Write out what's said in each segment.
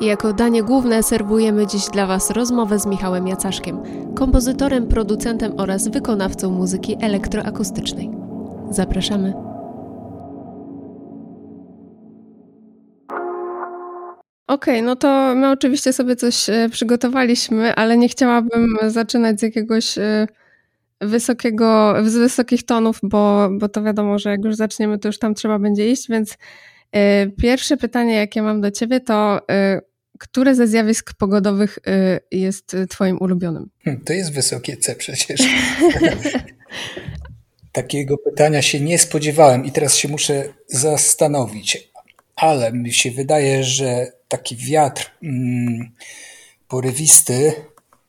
Jako danie główne serwujemy dziś dla Was rozmowę z Michałem Jacaszkiem, kompozytorem, producentem oraz wykonawcą muzyki elektroakustycznej. Zapraszamy. Okej, okay, no to my oczywiście sobie coś e, przygotowaliśmy, ale nie chciałabym zaczynać z jakiegoś e, wysokiego, z wysokich tonów, bo, bo to wiadomo, że jak już zaczniemy, to już tam trzeba będzie iść, więc pierwsze pytanie, jakie mam do ciebie, to które ze zjawisk pogodowych jest twoim ulubionym? Hmm, to jest wysokie C przecież. Takiego pytania się nie spodziewałem i teraz się muszę zastanowić, ale mi się wydaje, że taki wiatr mm, porywisty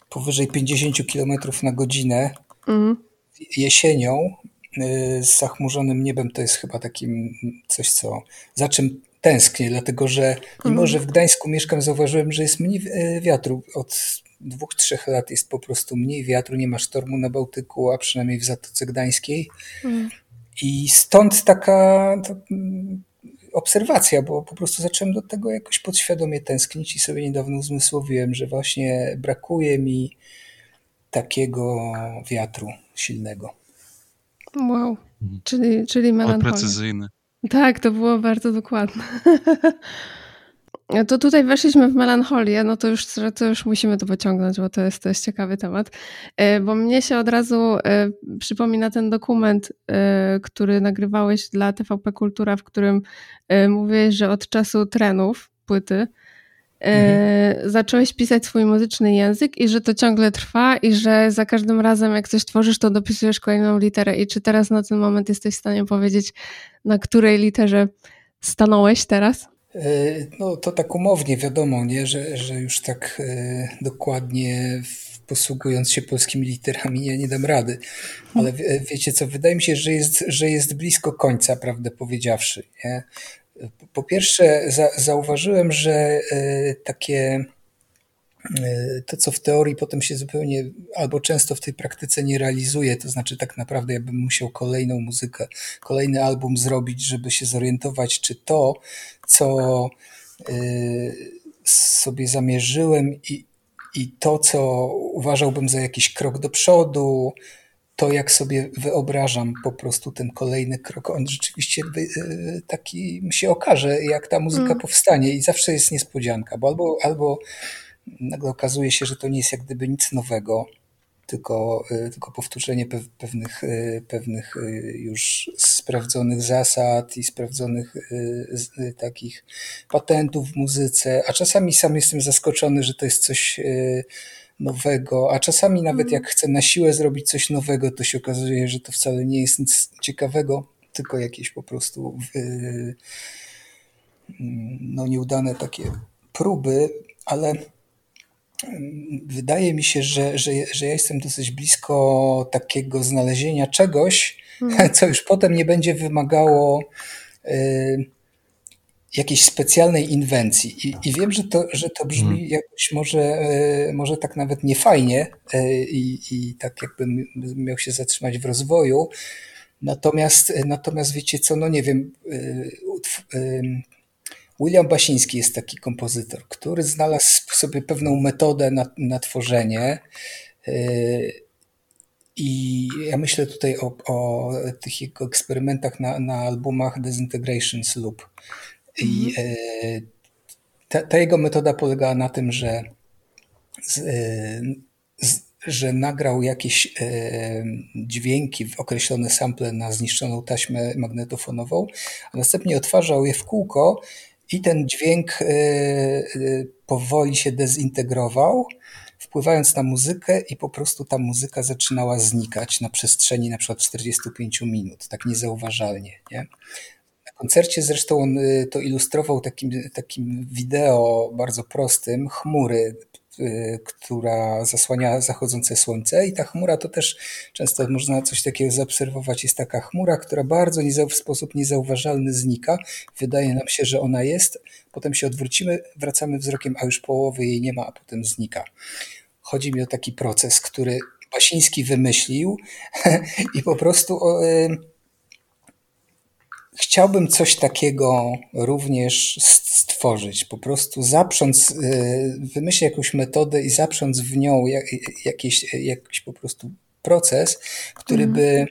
powyżej 50 km na godzinę mm. jesienią z zachmurzonym niebem to jest chyba takim coś, co za czym tęsknię, dlatego że mimo, mm. że w Gdańsku mieszkam, zauważyłem, że jest mniej y, wiatru. Od dwóch, trzech lat jest po prostu mniej wiatru, nie ma sztormu na Bałtyku, a przynajmniej w Zatoce Gdańskiej. Mm. I stąd taka obserwacja, bo po prostu zacząłem do tego jakoś podświadomie tęsknić i sobie niedawno uzmysłowiłem, że właśnie brakuje mi takiego wiatru silnego. Wow, mhm. czyli, czyli melancholia. precyzyjny. Tak, to było bardzo dokładne. To tutaj weszliśmy w melancholię, no to już, to już musimy to pociągnąć, bo to jest, to jest ciekawy temat. E, bo mnie się od razu e, przypomina ten dokument, e, który nagrywałeś dla TVP Kultura, w którym mówiłeś, że od czasu trenów płyty mhm. zacząłeś pisać swój muzyczny język i że to ciągle trwa i że za każdym razem jak coś tworzysz, to dopisujesz kolejną literę. I czy teraz na ten moment jesteś w stanie powiedzieć, na której literze stanąłeś teraz? E, no to tak umownie wiadomo, nie? Że, że już tak e, dokładnie posługując się polskimi literami nie, nie dam rady. Ale wie, wiecie co, wydaje mi się, że jest, że jest blisko końca, prawdę powiedziawszy. Nie? Po pierwsze za, zauważyłem, że e, takie E, to, co w teorii potem się zupełnie albo często w tej praktyce nie realizuje, to znaczy tak naprawdę ja bym musiał kolejną muzykę, kolejny album zrobić, żeby się zorientować, czy to, co e, sobie zamierzyłem i, i to, co uważałbym za jakiś krok do przodu, to jak sobie wyobrażam po prostu ten kolejny krok, on rzeczywiście e, taki się okaże, jak ta muzyka mm. powstanie i zawsze jest niespodzianka, bo albo, albo nagle okazuje się, że to nie jest jak gdyby nic nowego, tylko, y, tylko powtórzenie pewnych, y, pewnych już sprawdzonych zasad i sprawdzonych takich patentów w muzyce, a czasami sam jestem zaskoczony, że to jest coś nowego, a czasami nawet mm. jak chcę na siłę zrobić coś nowego, to się okazuje, że to wcale nie jest nic ciekawego, tylko jakieś po prostu no, nieudane takie próby, ale wydaje mi się, że, że, że ja jestem dosyć blisko takiego znalezienia czegoś, hmm. co już potem nie będzie wymagało y, jakiejś specjalnej inwencji. I, I, wiem, że to, że to brzmi hmm. jakoś może, y, może tak nawet niefajnie y, i, i tak jakbym miał się zatrzymać w rozwoju. Natomiast, natomiast wiecie co, no nie wiem, William Basiński jest taki kompozytor, który znalazł sobie pewną metodę na, na tworzenie. I ja myślę tutaj o, o tych jego eksperymentach na, na albumach Disintegrations Loop. I mhm. yy, ta, ta, jego metoda polegała na tym, że, z, yy, z, że nagrał jakieś dźwięki w określone sample na zniszczoną taśmę magnetofonową, a następnie odtwarzał je w kółko i ten dźwięk e, e, powoli się dezintegrował, wpływając na muzykę i po prostu ta muzyka zaczynała znikać na przestrzeni na przykład 45 minut, tak niezauważalnie. Nie? Koncercie zresztą on e, to ilustrował takim, takim wideo bardzo prostym, chmury Y, która zasłania zachodzące słońce i ta chmura to też często można coś takiego zaobserwować. Jest taka chmura, która bardzo w sposób niezauważalny znika. Wydaje nam się, że ona jest, potem się odwrócimy, wracamy wzrokiem, a już połowy jej nie ma, a potem znika. Chodzi mi o taki proces, który Basiński wymyślił i po prostu chciałbym coś takiego również stworzyć. Po prostu zaprząc, y, wymyślić jakąś metodę i zaprząc w nią jakiś, jakiś po prostu proces, który mm. by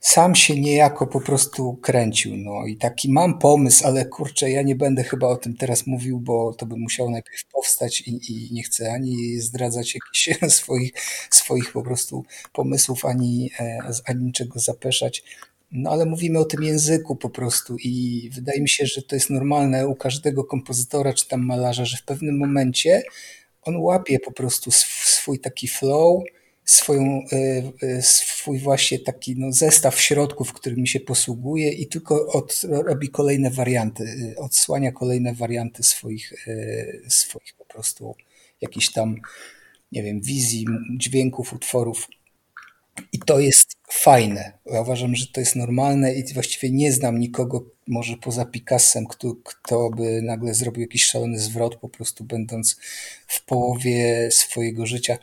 sam się niejako po prostu kręcił. No i taki mam pomysł, ale kurczę, ja nie będę chyba o tym teraz mówił, bo to by musiało najpierw powstać i, i nie chcę ani zdradzać jakichś swoich, swoich po prostu pomysłów, ani, e, ani niczego zapeszać. No ale mówimy o tym języku po prostu i wydaje mi się, że to jest normalne u każdego kompozytora czy tam malarza, że w pewnym momencie on łapie po prostu swój taki flow, swoją, e, e, swój właśnie taki no, zestaw środków, którymi się posługuje i tylko od, robi kolejne warianty, e, odsłania kolejne warianty swoich, swoich po prostu jakichś tam, nie wiem, wizji, dźwięków, utworów. I to jest fajne. Ja uważam, że to jest normalne i właściwie nie znam nikogo, może poza Picassem, kto, kto by nagle zrobił jakiś szalony zwrot, po prostu będąc w połowie swojego życia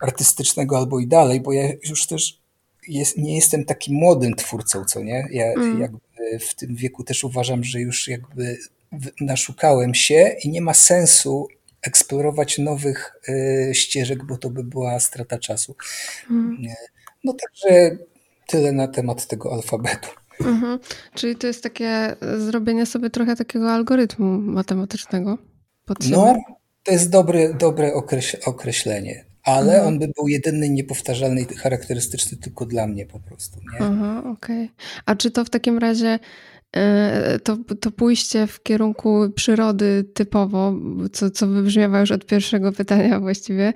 artystycznego albo i dalej, bo ja już też jest, nie jestem takim młodym twórcą, co nie? Ja mm. jakby w tym wieku też uważam, że już jakby naszukałem się i nie ma sensu eksplorować nowych y, ścieżek, bo to by była strata czasu. Mm. No także tyle na temat tego alfabetu. Mhm. Czyli to jest takie zrobienie sobie trochę takiego algorytmu matematycznego. No, to jest dobre, dobre określenie ale mhm. on by był jedyny, niepowtarzalny i charakterystyczny tylko dla mnie po prostu. Nie? Aha, okej. Okay. A czy to w takim razie e, to, to pójście w kierunku przyrody typowo, co, co wybrzmiewa już od pierwszego pytania właściwie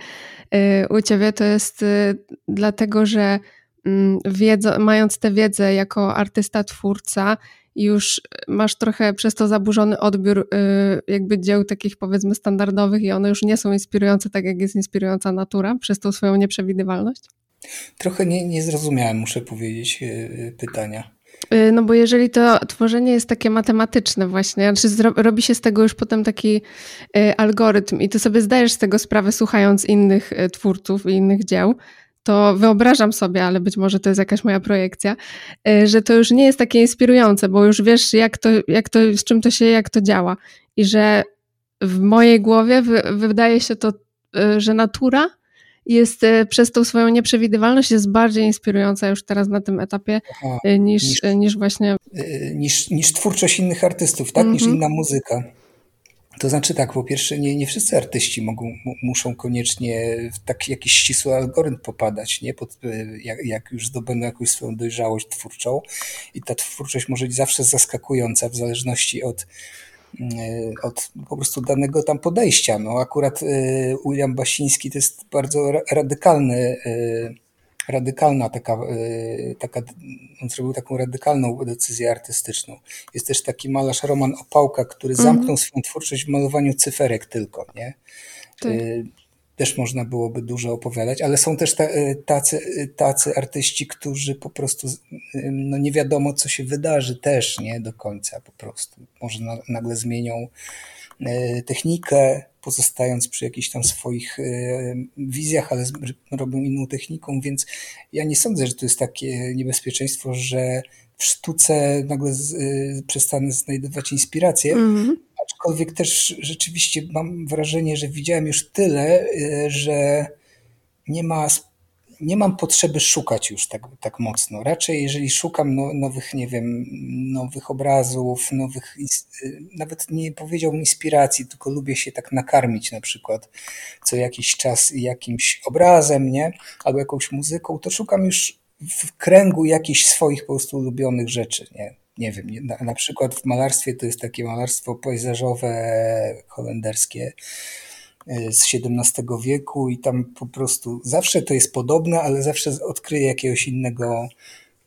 e, u ciebie, to jest e, dlatego, że mm, wiedzo, mając tę wiedzę jako artysta, twórca, już masz trochę przez to zaburzony odbiór jakby dzieł takich powiedzmy standardowych i one już nie są inspirujące tak, jak jest inspirująca natura przez tą swoją nieprzewidywalność? Trochę nie, nie zrozumiałem, muszę powiedzieć, pytania. Y, no bo jeżeli to tworzenie jest takie matematyczne właśnie, znaczy robi się z tego już potem taki algorytm i ty sobie zdajesz z tego sprawę słuchając innych twórców i innych dzieł, to wyobrażam sobie, ale być może to jest jakaś moja projekcja, że to już nie jest takie inspirujące, bo już wiesz, jak to, jak to, z czym to się, jak to działa. I że w mojej głowie wydaje się to, że natura jest e, przez tą swoją nieprzewidywalność jest bardziej inspirująca już teraz na tym etapie Aha, niż, niż, niż, właśnie. Niż, niż twórczość innych artystów, tak? Mm -hmm. Niż mhm. inna muzyka. To znaczy tak, po pierwsze nie, nie wszyscy artyści mogą, muszą koniecznie w taki jakiś ścisły algorytm popadać, nie? Pod, e, jak, jak już zdobędą jakąś swoją dojrzałość twórczą i ta twórczość może być zawsze zaskakująca w zależności od, e, od po prostu danego tam podejścia. No akurat e, William Basiński to jest bardzo radykalny radykalna taka, taka, on zrobił taką radykalną decyzję artystyczną. Jest też taki malarz Roman Opałka, który mhm. zamknął swoją twórczość w malowaniu cyferek tylko, nie? Tak. E, też można byłoby dużo opowiadać, ale są też e, tacy, tacy artyści, którzy po prostu no nie wiadomo, co się wydarzy też, nie do końca po prostu. Może nagle zmienią technikę, pozostając przy jakichś tam swoich e, wizjach, ale robią inną techniką, więc ja nie sądzę, że to jest takie niebezpieczeństwo, że w sztuce nagle z, e, przestanę znajdować inspirację, mm-hmm. aczkolwiek też rzeczywiście mam wrażenie, że widziałem już tyle, e, że nie ma nie mam potrzeby szukać już tak, tak mocno. Raczej jeżeli szukam no, nowych, nie wiem, nowych obrazów, nowych, y, nawet nie powiedziałbym inspiracji, tylko lubię się tak nakarmić na przykład co jakiś czas jakimś obrazem, nie? Albo jakąś muzyką, to szukam już w kręgu jakichś swoich po prostu ulubionych rzeczy, nie? Nie wiem, na, na przykład w malarstwie to jest takie malarstwo pejzażowe holenderskie, E, z XVII wieku i tam po prostu zawsze to jest podobne, ale zawsze odkryję jakiegoś innego,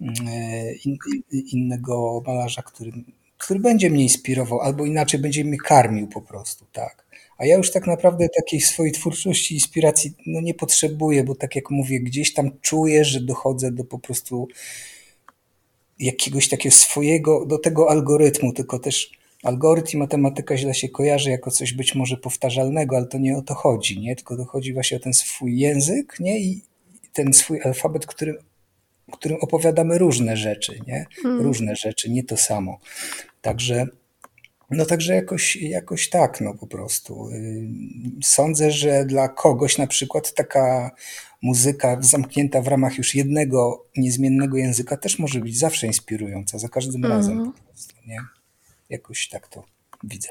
mm, e, in, innego malarza, który, który będzie mnie inspirował, albo inaczej będzie mnie karmił po prostu, tak. A ja już tak naprawdę takiej swojej twórczości, inspiracji no nie potrzebuję, bo tak jak mówię, gdzieś tam czuję, że dochodzę do po prostu jakiegoś takiego swojego, do tego algorytmu, tylko też algorytm i matematyka źle się kojarzy jako coś być może powtarzalnego, ale to nie o to chodzi, nie? Tylko to chodzi właśnie o ten swój język, nie? I ten swój alfabet, którym, którym opowiadamy różne rzeczy, nie? Hmm. Różne rzeczy, nie to samo. Także No także jakoś, jakoś tak, no po prostu. Y, sądzę, że dla kogoś na przykład taka muzyka zamknięta w ramach już jednego niezmiennego języka też może być zawsze inspirująca, za każdym mhm. razem po prostu, nie? Jakoś tak to widzę.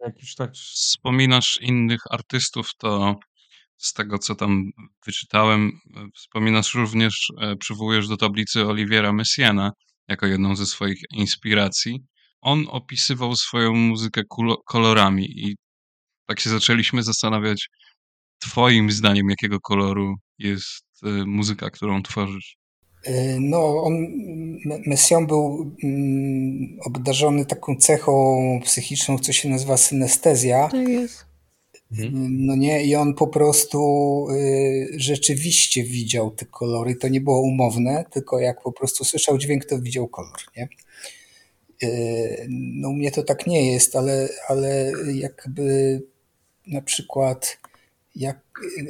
Jak już tak wspominasz innych artystów, to z tego, co tam wyczytałem, wspominasz również, e, przywołujesz do tablicy Oliviera Messiana jako jedną ze swoich inspiracji. On opisywał swoją muzykę kolorami i tak się zaczęliśmy zastanawiać, twoim zdaniem, jakiego koloru jest e, muzyka, którą tworzysz? E, no, on, Messiaen był mm, obdarzony taką cechą psychiczną, co się nazywa synestezja. Tak jest. Mhm. No nie, i on po prostu y, rzeczywiście widział te kolory. To nie było umowne, tylko jak po prostu słyszał dźwięk, to widział kolor, nie? Y, no u mnie to tak nie jest, ale, ale jakby na przykład jak,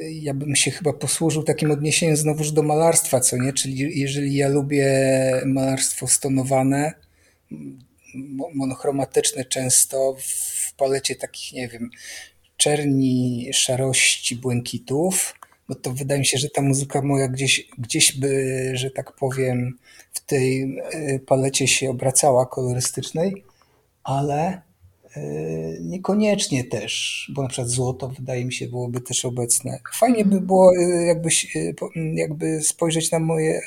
ja bym się chyba posłużył takim odniesieniem znowuż do malarstwa, co nie? Czyli jeżeli ja lubię malarstwo stonowane, monochromatyczne często w palecie takich, nie wiem, czerni, szarości, błękitów, no to wydaje mi się, że ta muzyka moja gdzieś, gdzieś by, że tak powiem, w tej e, palecie się obracała kolorystycznej, ale e, niekoniecznie też, bo na przykład złoto wydaje mi się byłoby też obecne. Fajnie by było e, jakby, jakby spojrzeć na moje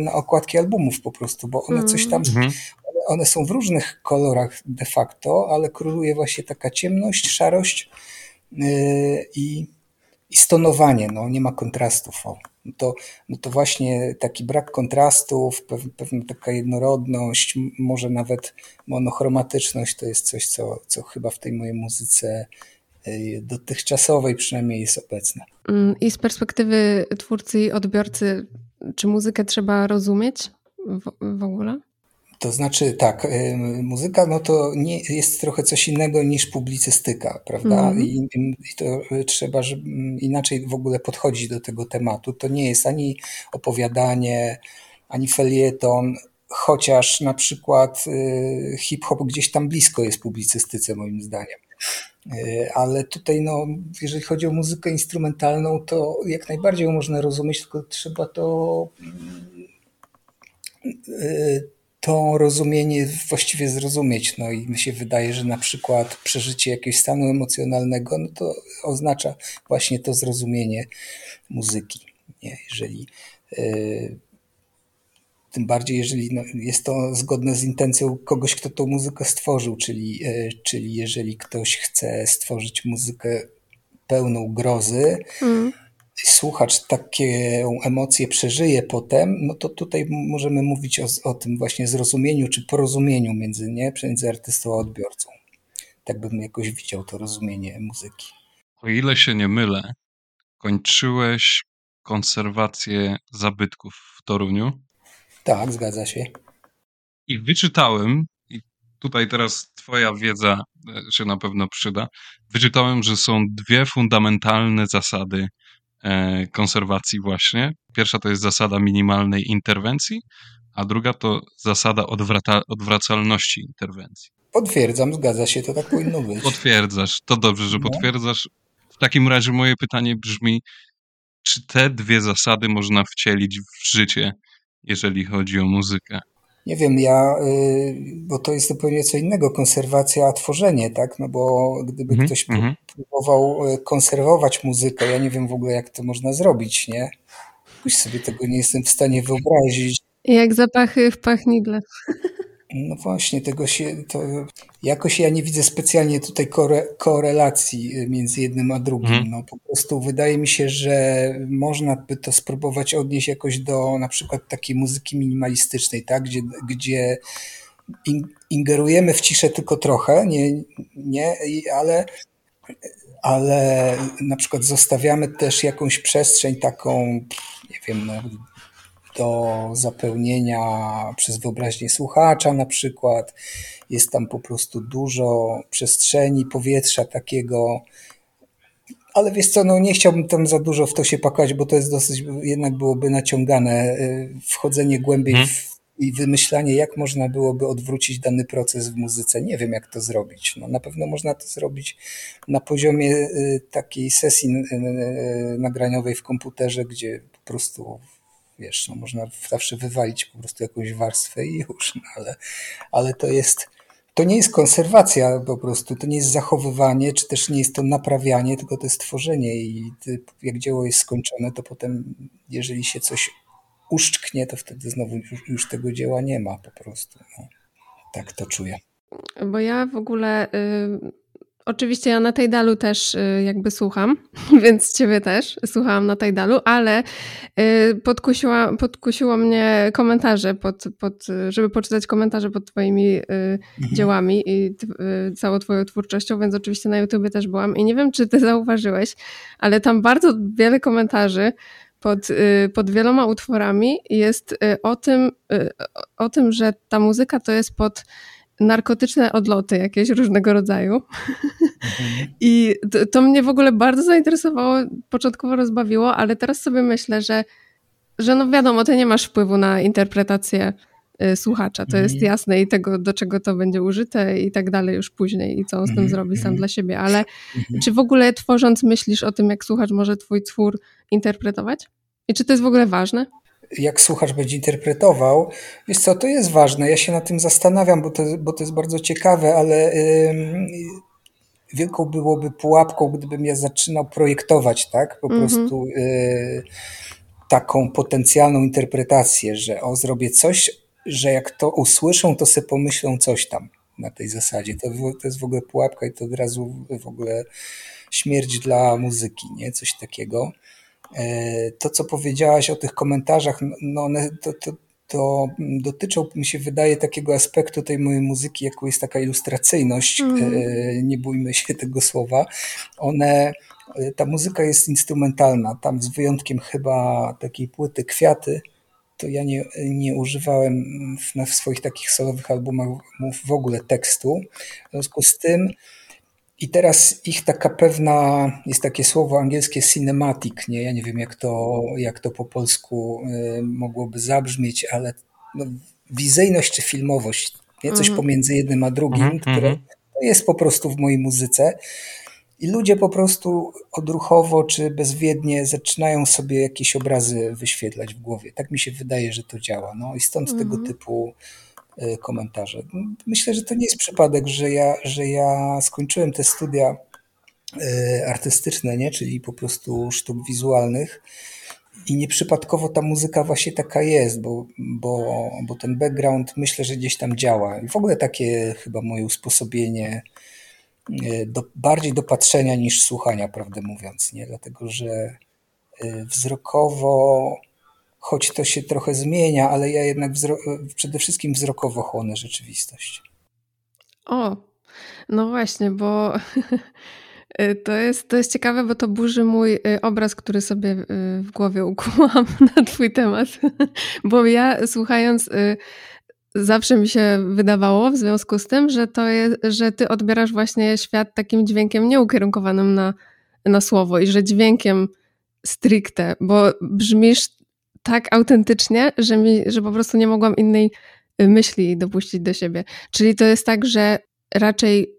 na okładki albumów po prostu, bo one coś tam, mhm. one są w różnych kolorach de facto, ale króluje właśnie taka ciemność, szarość, Y, i, i stonowanie, no, nie ma kontrastów. O. No to, no to właśnie taki brak kontrastów, pewna taka jednorodność, może nawet monochromatyczność to jest coś, co, co chyba w tej mojej muzyce y, dotychczasowej przynajmniej jest obecne. Mm, I z perspektywy twórcy i odbiorcy, czy muzykę trzeba rozumieć w, w ogóle? To znaczy tak, muzyka no to nie, jest trochę coś innego niż publicystyka, prawda? Mm. I, I, to trzeba żeby inaczej w ogóle podchodzić do tego tematu. To nie jest ani opowiadanie, ani felieton, chociaż na przykład y, hip-hop gdzieś tam blisko jest publicystyce moim zdaniem. Y, ale tutaj, no, jeżeli chodzi o muzykę instrumentalną, to jak najbardziej ją można rozumieć, tylko trzeba to to rozumienie właściwie zrozumieć. No i mi się wydaje, że na przykład przeżycie jakiegoś stanu emocjonalnego, no to oznacza właśnie to zrozumienie muzyki. Nie? Jeżeli yy, tym bardziej, jeżeli no, jest to zgodne z intencją kogoś, kto tą muzykę stworzył, czyli, yy, czyli jeżeli ktoś chce stworzyć muzykę pełną grozy, mm słuchacz takie emocje przeżyje potem, no to tutaj możemy mówić o, o tym właśnie zrozumieniu czy porozumieniu między, nie, między artystą a odbiorcą. Tak bym jakoś widział to rozumienie muzyki. O ile się nie mylę, kończyłeś konserwację zabytków w Toruniu. Tak, zgadza się. I wyczytałem, i tutaj teraz Twoja wiedza e, się na pewno przyda. Wyczytałem, że są dwie fundamentalne zasady konserwacji właśnie. Pierwsza to jest zasada minimalnej interwencji, a druga to zasada odwraca odwracalności interwencji. Potwierdzam, zgadza się, to tak powinno być. Potwierdzasz, to dobrze, że no. potwierdzasz. W takim razie moje pytanie brzmi, czy te dwie zasady można wcielić w życie, jeżeli chodzi o muzykę? Nie wiem, ja, y, bo to jest zupełnie co innego, konserwacja, a tworzenie, tak? No bo gdyby mm -hmm. ktoś mhm. próbował y, konserwować muzykę, ja nie wiem w ogóle, jak to można zrobić, nie? Jakoś sobie tego nie jestem w stanie wyobrazić. Jak zapachy w pachnidle. No właśnie, tego się, to jakoś ja nie widzę specjalnie tutaj kore, korelacji y, między jednym a drugim. Mhm. No po prostu wydaje mi się, że można by to spróbować odnieść jakoś do na przykład takiej muzyki minimalistycznej, tak? Gdzie, gdzie ingerujemy w ciszę tylko trochę, nie, nie, ale, ale na przykład zostawiamy też jakąś przestrzeń taką, nie wiem, do zapełnienia przez wyobraźnię słuchacza na przykład. Jest tam po prostu dużo przestrzeni, powietrza takiego. Ale wiesz co, no nie chciałbym tam za dużo w to się pakować, bo to jest dosyć, jednak byłoby naciągane y, wchodzenie głębiej hmm. w, i wymyślanie, jak można byłoby odwrócić dany proces w muzyce. Nie wiem, jak to zrobić. No, na pewno można to zrobić na poziomie y, takiej sesji y, nagraniowej w komputerze, gdzie po prostu wiesz, no, można zawsze wywalić po prostu jakąś warstwę i już, no, ale, ale to jest to nie jest konserwacja po prostu, to nie jest zachowywanie, czy też nie jest to naprawianie, tylko to jest tworzenie i jak dzieło jest skończone, to potem jeżeli się coś uszczknie, to wtedy znowu już, już tego dzieła nie ma po prostu. No. Tak to czuję. Bo ja w ogóle y, Oczywiście ja na Tajdalu też y, jakby słucham, więc ciebie też słuchałam na Tajdalu, ale y, podkusiła, podkusiło mnie komentarze, pod, pod, żeby poczytać komentarze pod twoimi y, mhm. dziełami i całą twoją twórczością, więc oczywiście na YouTubie też byłam i nie wiem, czy ty zauważyłeś, ale tam bardzo wiele komentarzy pod, pod wieloma utworami jest o tym, o tym, że ta muzyka to jest pod narkotyczne odloty jakieś różnego rodzaju. Mhm. I to, to, mnie w ogóle bardzo zainteresowało, początkowo rozbawiło, ale teraz sobie myślę, że, że no wiadomo, ty nie masz wpływu na interpretację y, słuchacza, to jest mhm. jasne i tego, do czego to będzie użyte i tak dalej już później i co on z tym mhm. zrobi sam dla siebie, ale czy w ogóle tworząc myślisz o tym, jak słuchacz może twój twór interpretować? I czy to jest w ogóle ważne? Jak słuchacz będzie interpretował. Wiesz co, to jest ważne. Ja się na tym zastanawiam, bo to, bo to jest bardzo ciekawe, ale yy, wielką byłoby pułapką, gdybym ja zaczynał projektować, tak? Po mm -hmm. prostu yy, taką potencjalną interpretację, że o, zrobię coś, że jak to usłyszą, to sobie pomyślą coś tam na tej zasadzie. To, to jest w ogóle pułapka i to od razu w ogóle śmierć dla muzyki, nie? Coś takiego. E, to, co powiedziałaś o tych komentarzach, no one to, to, to dotyczą, mi się wydaje, takiego aspektu tej mojej muzyki, jaką jest taka ilustracyjność, mm. nie bójmy się tego słowa. One, e, ta muzyka jest instrumentalna, tam z wyjątkiem chyba takiej płyty Kwiaty, to ja nie, nie używałem w, w swoich takich solowych albumach w ogóle tekstu. W związku z tym i teraz ich taka pewna, jest takie słowo angielskie cinematic, nie? Ja nie wiem, jak to, jak to po polsku y, mogłoby zabrzmieć, ale no, wizyjność czy filmowość, nie? Coś mm. pomiędzy jednym a drugim, mm -hmm. które jest po prostu w mojej muzyce. I ludzie po prostu odruchowo czy bezwiednie zaczynają sobie jakieś obrazy wyświetlać w głowie. Tak mi się wydaje, że to działa. No i stąd mm -hmm. tego mhm. typu komentarze. Myślę, że to nie jest przypadek, że ja, że ja skończyłem te studia y, artystyczne, nie? czyli po prostu sztuk wizualnych. I nieprzypadkowo ta muzyka właśnie taka jest, bo, bo, bo ten background myślę, że gdzieś tam działa. I w ogóle takie chyba moje usposobienie y, do, bardziej do patrzenia niż słuchania, prawdę mówiąc, nie? Dlatego, że wzrokowo choć to się trochę zmienia, ale ja jednak przede wszystkim wzrokowo chłonę rzeczywistość. O, no właśnie, bo to jest, to jest ciekawe, bo to burzy mój y, obraz, który sobie y, w głowie ukułam na Twój temat. Bo ja słuchając, y, zawsze mi się wydawało w związku z tym, że to jest, że Ty odbierasz właśnie świat takim dźwiękiem nieukierunkowanym na, na słowo i że dźwiękiem stricte, bo brzmisz tak autentycznie, że, mi, że po prostu nie mogłam innej y, myśli dopuścić do siebie. Czyli to jest tak, że raczej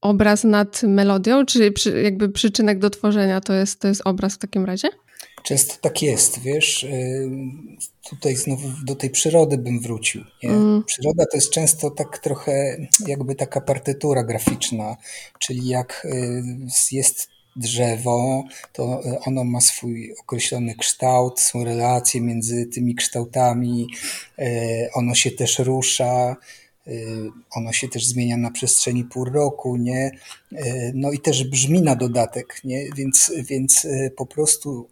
obraz nad melodią, czy przy, jakby przyczynek do tworzenia to jest, to jest obraz w takim razie? Często tak jest, wiesz. Y, tutaj znowu do tej przyrody bym wrócił. Mm. Przyroda to jest często tak trochę jakby taka partytura graficzna, czyli jak y, jest drzewo, to e, ono ma swój określony kształt, są relacje między tymi kształtami, e, ono się też rusza, e, ono się też zmienia na przestrzeni pół roku, nie? No i też brzmi na dodatek, nie? Więc, więc po prostu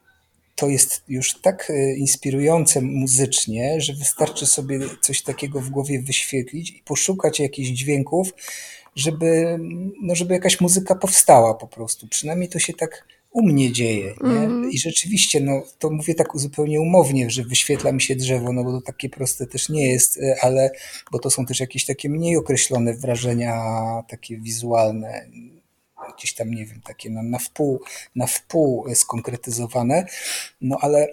to jest już tak inspirujące muzycznie, że wystarczy sobie coś takiego w głowie wyświetlić i poszukać jakichś dźwięków, żeby, no żeby jakaś muzyka powstała po prostu. Przynajmniej to się tak u mnie dzieje. Nie? Mm. I rzeczywiście, no to mówię tak zupełnie umownie, że wyświetla mi się drzewo, no bo to takie proste też nie jest, e, ale bo to są też jakieś takie mniej określone wrażenia, takie wizualne. gdzieś tam, nie wiem, takie na, na, wpół, na wpół skonkretyzowane, no ale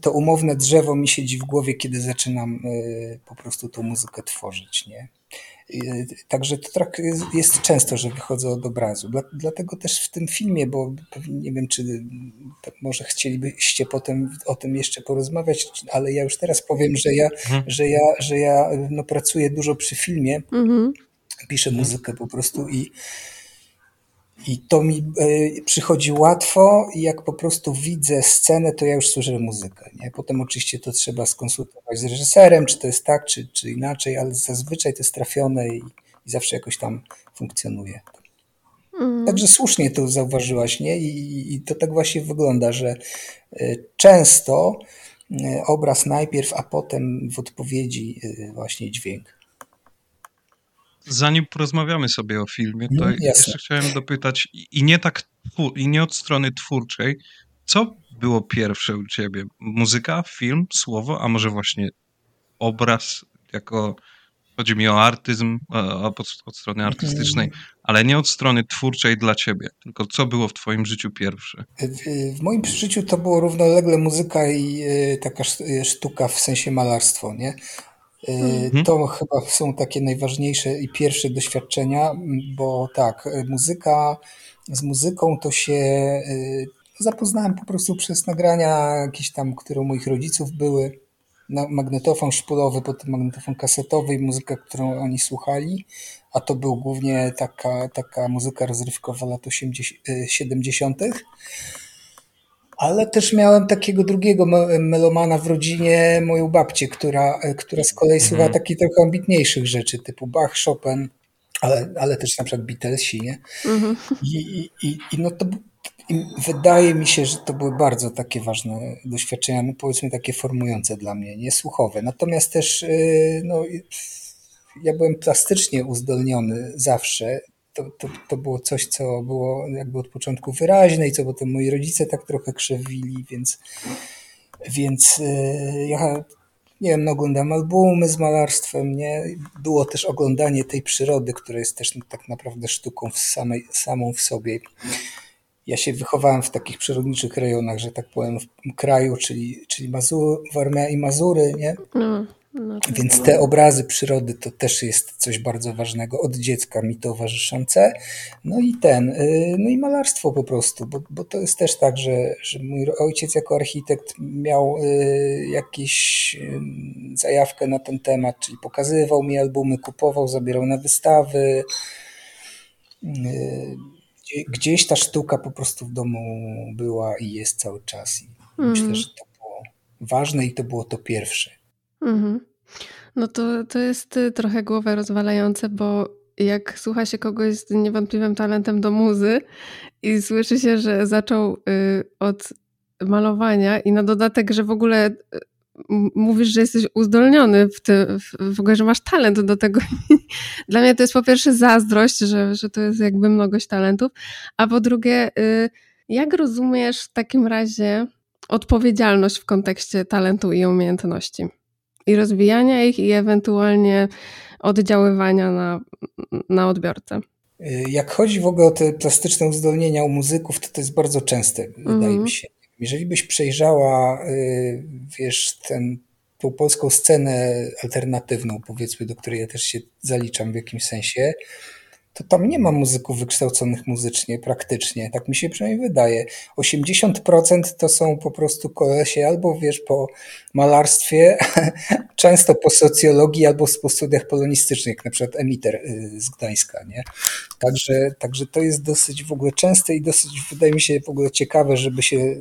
to umowne drzewo mi siedzi w głowie, kiedy zaczynam po prostu tą muzykę tworzyć, nie? Także to tak jest, często, że wychodzę od obrazu. Dla, dlatego też w tym filmie, bo nie wiem, czy może chcielibyście potem o tym jeszcze porozmawiać, ale ja już teraz powiem, że ja, mhm. że ja, że ja no, pracuję dużo przy filmie, mhm. piszę muzykę po prostu i i to mi e, przychodzi łatwo i jak po prostu widzę scenę, to ja już słyszę muzykę. Nie? Potem oczywiście to trzeba skonsultować z reżyserem, czy to jest tak, czy, czy inaczej, ale zazwyczaj to jest trafione i, i zawsze jakoś tam funkcjonuje. Mm. Także słusznie to zauważyłaś, nie? I, I, to tak właśnie wygląda, że e, często e, obraz najpierw, a potem w odpowiedzi właśnie dźwięk. Zanim porozmawiamy sobie o filmie, to no, jeszcze chciałem dopytać, i nie tak, i nie od strony twórczej, co było pierwsze u ciebie? Muzyka, film, słowo, a może właśnie obraz jako chodzi mi o artyzm od, od strony artystycznej, mhm. ale nie od strony twórczej dla ciebie, tylko co było w twoim życiu pierwsze? W, w moim życiu to było równolegle muzyka i y, taka sztuka w sensie malarstwo, nie? Mhm. To chyba są takie najważniejsze i pierwsze doświadczenia, bo tak, muzyka, z muzyką to się y, zapoznałem po prostu przez nagrania jakieś tam, które u moich rodziców były, magnetofon szpulowy, potem magnetofon kasetowy i muzyka, którą oni słuchali, a to był głównie taka, taka muzyka rozrywkowa lat 80, 70. Ale też miałem takiego drugiego melomana w rodzinie, moją babcię, która, która z kolei mhm. słucha takich trochę ambitniejszych rzeczy, typu Bach, Chopin, ale, ale też na przykład Beatlesi, nie? Mhm. I, i, I, no to i wydaje mi się, że to były bardzo takie ważne doświadczenia, no powiedzmy takie formujące dla mnie, nie słuchowe. Natomiast też y, no, ja byłem plastycznie uzdolniony zawsze to, to, to było coś, co było jakby od początku wyraźne i co potem moi rodzice tak trochę krzewili, więc, więc e, ja nie wiem, no, oglądam albumy z malarstwem, nie? Było też oglądanie tej przyrody, która jest też tak naprawdę sztuką w samej, samą w sobie. Ja się wychowałem w takich przyrodniczych rejonach, że tak powiem, w kraju, czyli, czyli Mazur, Warmia i Mazury, nie? No. No Więc te obrazy przyrody to też jest coś bardzo ważnego od dziecka mi towarzyszące. No i ten, y, no i malarstwo po prostu, bo, bo to jest też tak, że, że mój ojciec jako architekt miał y, jakieś y, zajawkę na ten temat, czyli pokazywał mi albumy, kupował, zabierał na wystawy. Gdzieś ta sztuka po prostu w domu była i jest cały czas. I mm. Myślę, że to było ważne i to było to pierwsze. Mhm. No to, to jest y, trochę głowę rozwalające, bo jak słucha się kogoś z niewątpliwym talentem do muzy i słyszy się, że zaczął y, od malowania i na dodatek, że w ogóle y, mówisz, że jesteś uzdolniony w, ty, w ogóle, że masz talent do tego. Dla mnie to jest po pierwsze zazdrość, że, że to jest jakby mnogość talentów, a po drugie, jak rozumiesz w takim razie odpowiedzialność w kontekście talentu i umiejętności? I rozwijania ich i ewentualnie oddziaływania na, na odbiorcę. Jak chodzi w ogóle o te plastyczne uzdolnienia u muzyków, to to jest bardzo częste, mm wydaje mi się. Jeżeli byś przejrzała, y, wiesz, ten, tą polską scenę alternatywną, powiedzmy, do której ja też się zaliczam w jakimś sensie, to tam nie ma muzyków wykształconych muzycznie praktycznie, tak mi się przynajmniej wydaje. 80% to są po prostu kolesie albo wiesz po malarstwie, często po socjologii albo po studiach polonistycznych, na przykład Emiter y, z Gdańska, nie? Także, także to jest dosyć w ogóle częste i dosyć wydaje mi się w ogóle ciekawe, żeby się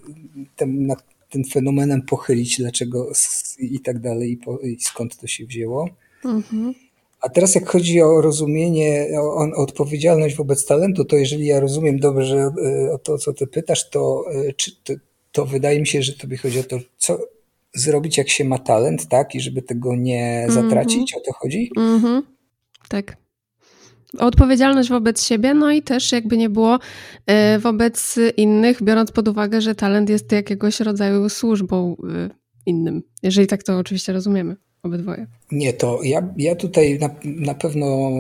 tym, nad tym fenomenem pochylić, dlaczego i tak dalej i, po, i skąd to się wzięło. Mhm. A teraz jak chodzi o rozumienie, o, o, odpowiedzialność wobec talentu, to jeżeli ja rozumiem dobrze e, o to, co ty pytasz, to, e, czy, to, to wydaje mi się, że tobie chodzi o to, co zrobić, jak się ma talent, tak? I żeby tego nie mhm. zatracić, mm -hmm. o to chodzi? Mm -hmm. Tak. Odpowiedzialność wobec siebie, no i też jakby nie było e, wobec innych, biorąc pod uwagę, że talent jest jakiegoś rodzaju służbą innym, jeżeli tak to oczywiście rozumiemy obydwoje. Nie, to ja, ja tutaj na, na pewno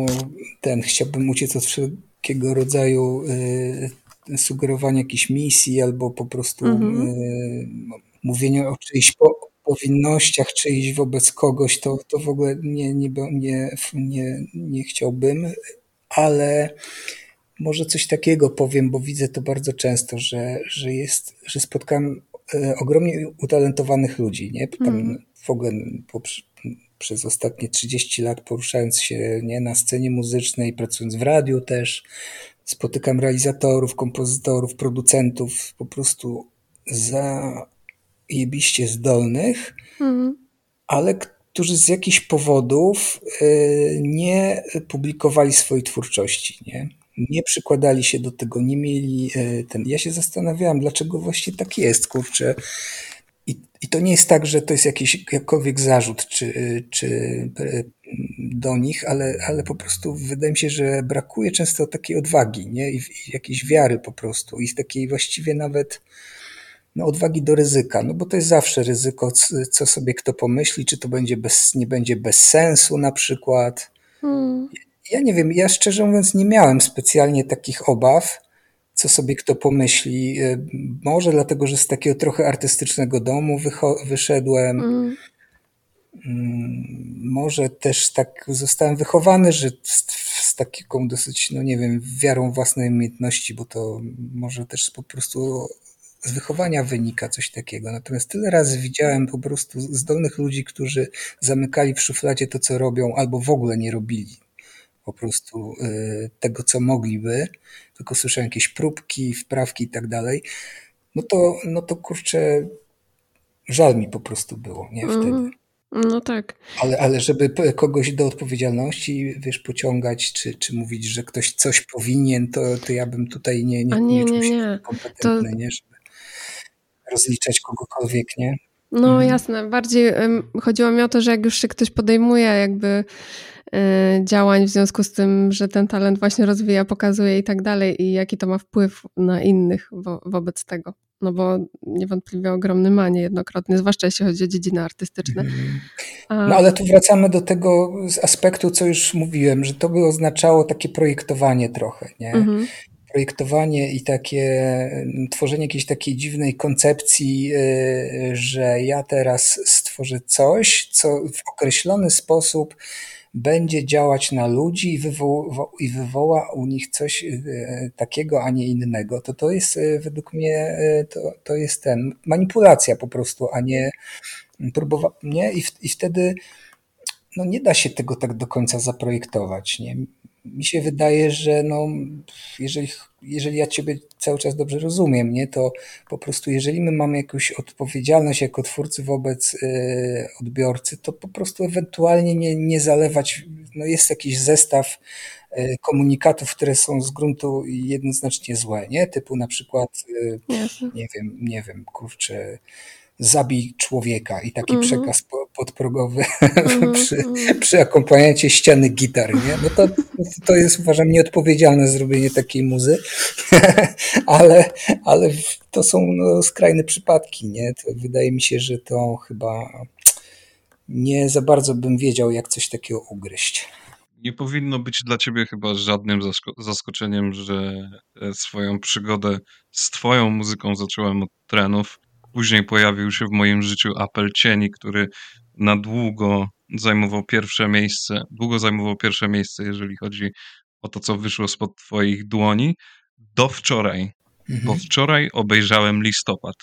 ten chciałbym uciec od wszelkiego rodzaju y, sugerowanie jakiejś misji albo po prostu mhm. y, mówienie o czyichś po, powinnościach czyichś wobec kogoś, to, to w ogóle nie, nie, nie, nie, nie chciałbym, ale może coś takiego powiem, bo widzę to bardzo często, że, że jest, że spotkałem e, ogromnie utalentowanych ludzi, nie? Tam mm. w ogóle przez ostatnie 30 lat poruszając się nie, na scenie muzycznej, pracując w radiu też, spotykam realizatorów, kompozytorów, producentów, po prostu zajebiście zdolnych, mm. ale którzy z jakichś powodów e, nie publikowali swojej twórczości, nie? nie przykładali się do tego, nie mieli e, ten. Ja się zastanawiałam, dlaczego właśnie tak jest, kurczę. I, I to nie jest tak, że to jest jakiś jakkolwiek zarzut czy, czy e, do nich, ale, ale po prostu wydaje mi się, że brakuje często takiej odwagi, nie? I, i jakiejś wiary po prostu, i takiej właściwie nawet no, odwagi do ryzyka, no bo to jest zawsze ryzyko, co sobie kto pomyśli, czy to będzie bez, nie będzie bez sensu na przykład. Hmm. Ja nie wiem, ja szczerze mówiąc nie miałem specjalnie takich obaw, co sobie kto pomyśli. E, może dlatego, że z takiego trochę artystycznego domu wyszedłem. Mm. Może też tak zostałem wychowany, że z, z taką dosyć, no nie wiem, wiarą własnej umiejętności, bo to może też po prostu z wychowania wynika coś takiego. Natomiast tyle razy widziałem po prostu zdolnych ludzi, którzy zamykali w szufladzie to, co robią, albo w ogóle nie robili po prostu y, tego, co mogliby, tylko słyszałem jakieś próbki, wprawki i tak dalej, no to, no to kurczę, żal mi po prostu było, nie, wtedy. Mm, no tak. Ale, ale żeby kogoś do odpowiedzialności, wiesz, pociągać, czy, czy mówić, że ktoś coś powinien, to, to ja bym tutaj nie, nie, nie, nie, czuł się nie. kompetentny, to... nie, żeby rozliczać kogokolwiek, nie? No mhm. jasne, bardziej um, chodziło mi o to, że jak już się ktoś podejmuje jakby działań w związku z tym, że ten talent właśnie rozwija, pokazuje i tak dalej, i jaki to ma wpływ na innych wo wobec tego. No bo niewątpliwie ogromny ma niejednokrotnie, zwłaszcza jeśli chodzi o dziedziny artystyczne. Mhm. A... No ale tu wracamy do tego aspektu, co już mówiłem, że to by oznaczało takie projektowanie trochę, nie? Mhm projektowanie i takie tworzenie jakiejś takiej dziwnej koncepcji, y, że ja teraz stworzę coś, co w określony sposób będzie działać na ludzi i, wywoła, i wywoła u nich coś e, takiego, a nie innego, to to jest e, według mnie e, to, to jest ten manipulacja po prostu, a nie próbowanie i, i wtedy no nie da się tego tak do końca zaprojektować. Nie? Mi się wydaje, że no, jeżeli, jeżeli ja Ciebie cały czas dobrze rozumiem, nie, to po prostu jeżeli my mamy jakąś odpowiedzialność jako twórcy wobec y, odbiorcy, to po prostu ewentualnie nie, nie zalewać, no jest jakiś zestaw y, komunikatów, które są z gruntu jednoznacznie złe, nie? Typu na przykład, y, nie wiem, nie wiem, kurczę, zabij człowieka i taki -hmm. przekaz podprogowy mm przy, mhm. przy akompaniacie ściany gitar, nie? No to, to jest uważam nieodpowiedzialne zrobienie takiej muzy, ale, ale to są no, skrajne przypadki, nie? To wydaje mi się, że to chyba nie za bardzo bym wiedział, jak coś takiego ugryźć. Nie powinno być dla ciebie chyba żadnym zaskoczeniem, że e, swoją przygodę z twoją muzyką zacząłem od trenów Później pojawił się w moim życiu apel cieni, który na długo zajmował pierwsze miejsce, długo zajmował pierwsze miejsce, jeżeli chodzi o to, co wyszło spod twoich dłoni, do wczoraj. Mhm. Bo wczoraj obejrzałem listopad,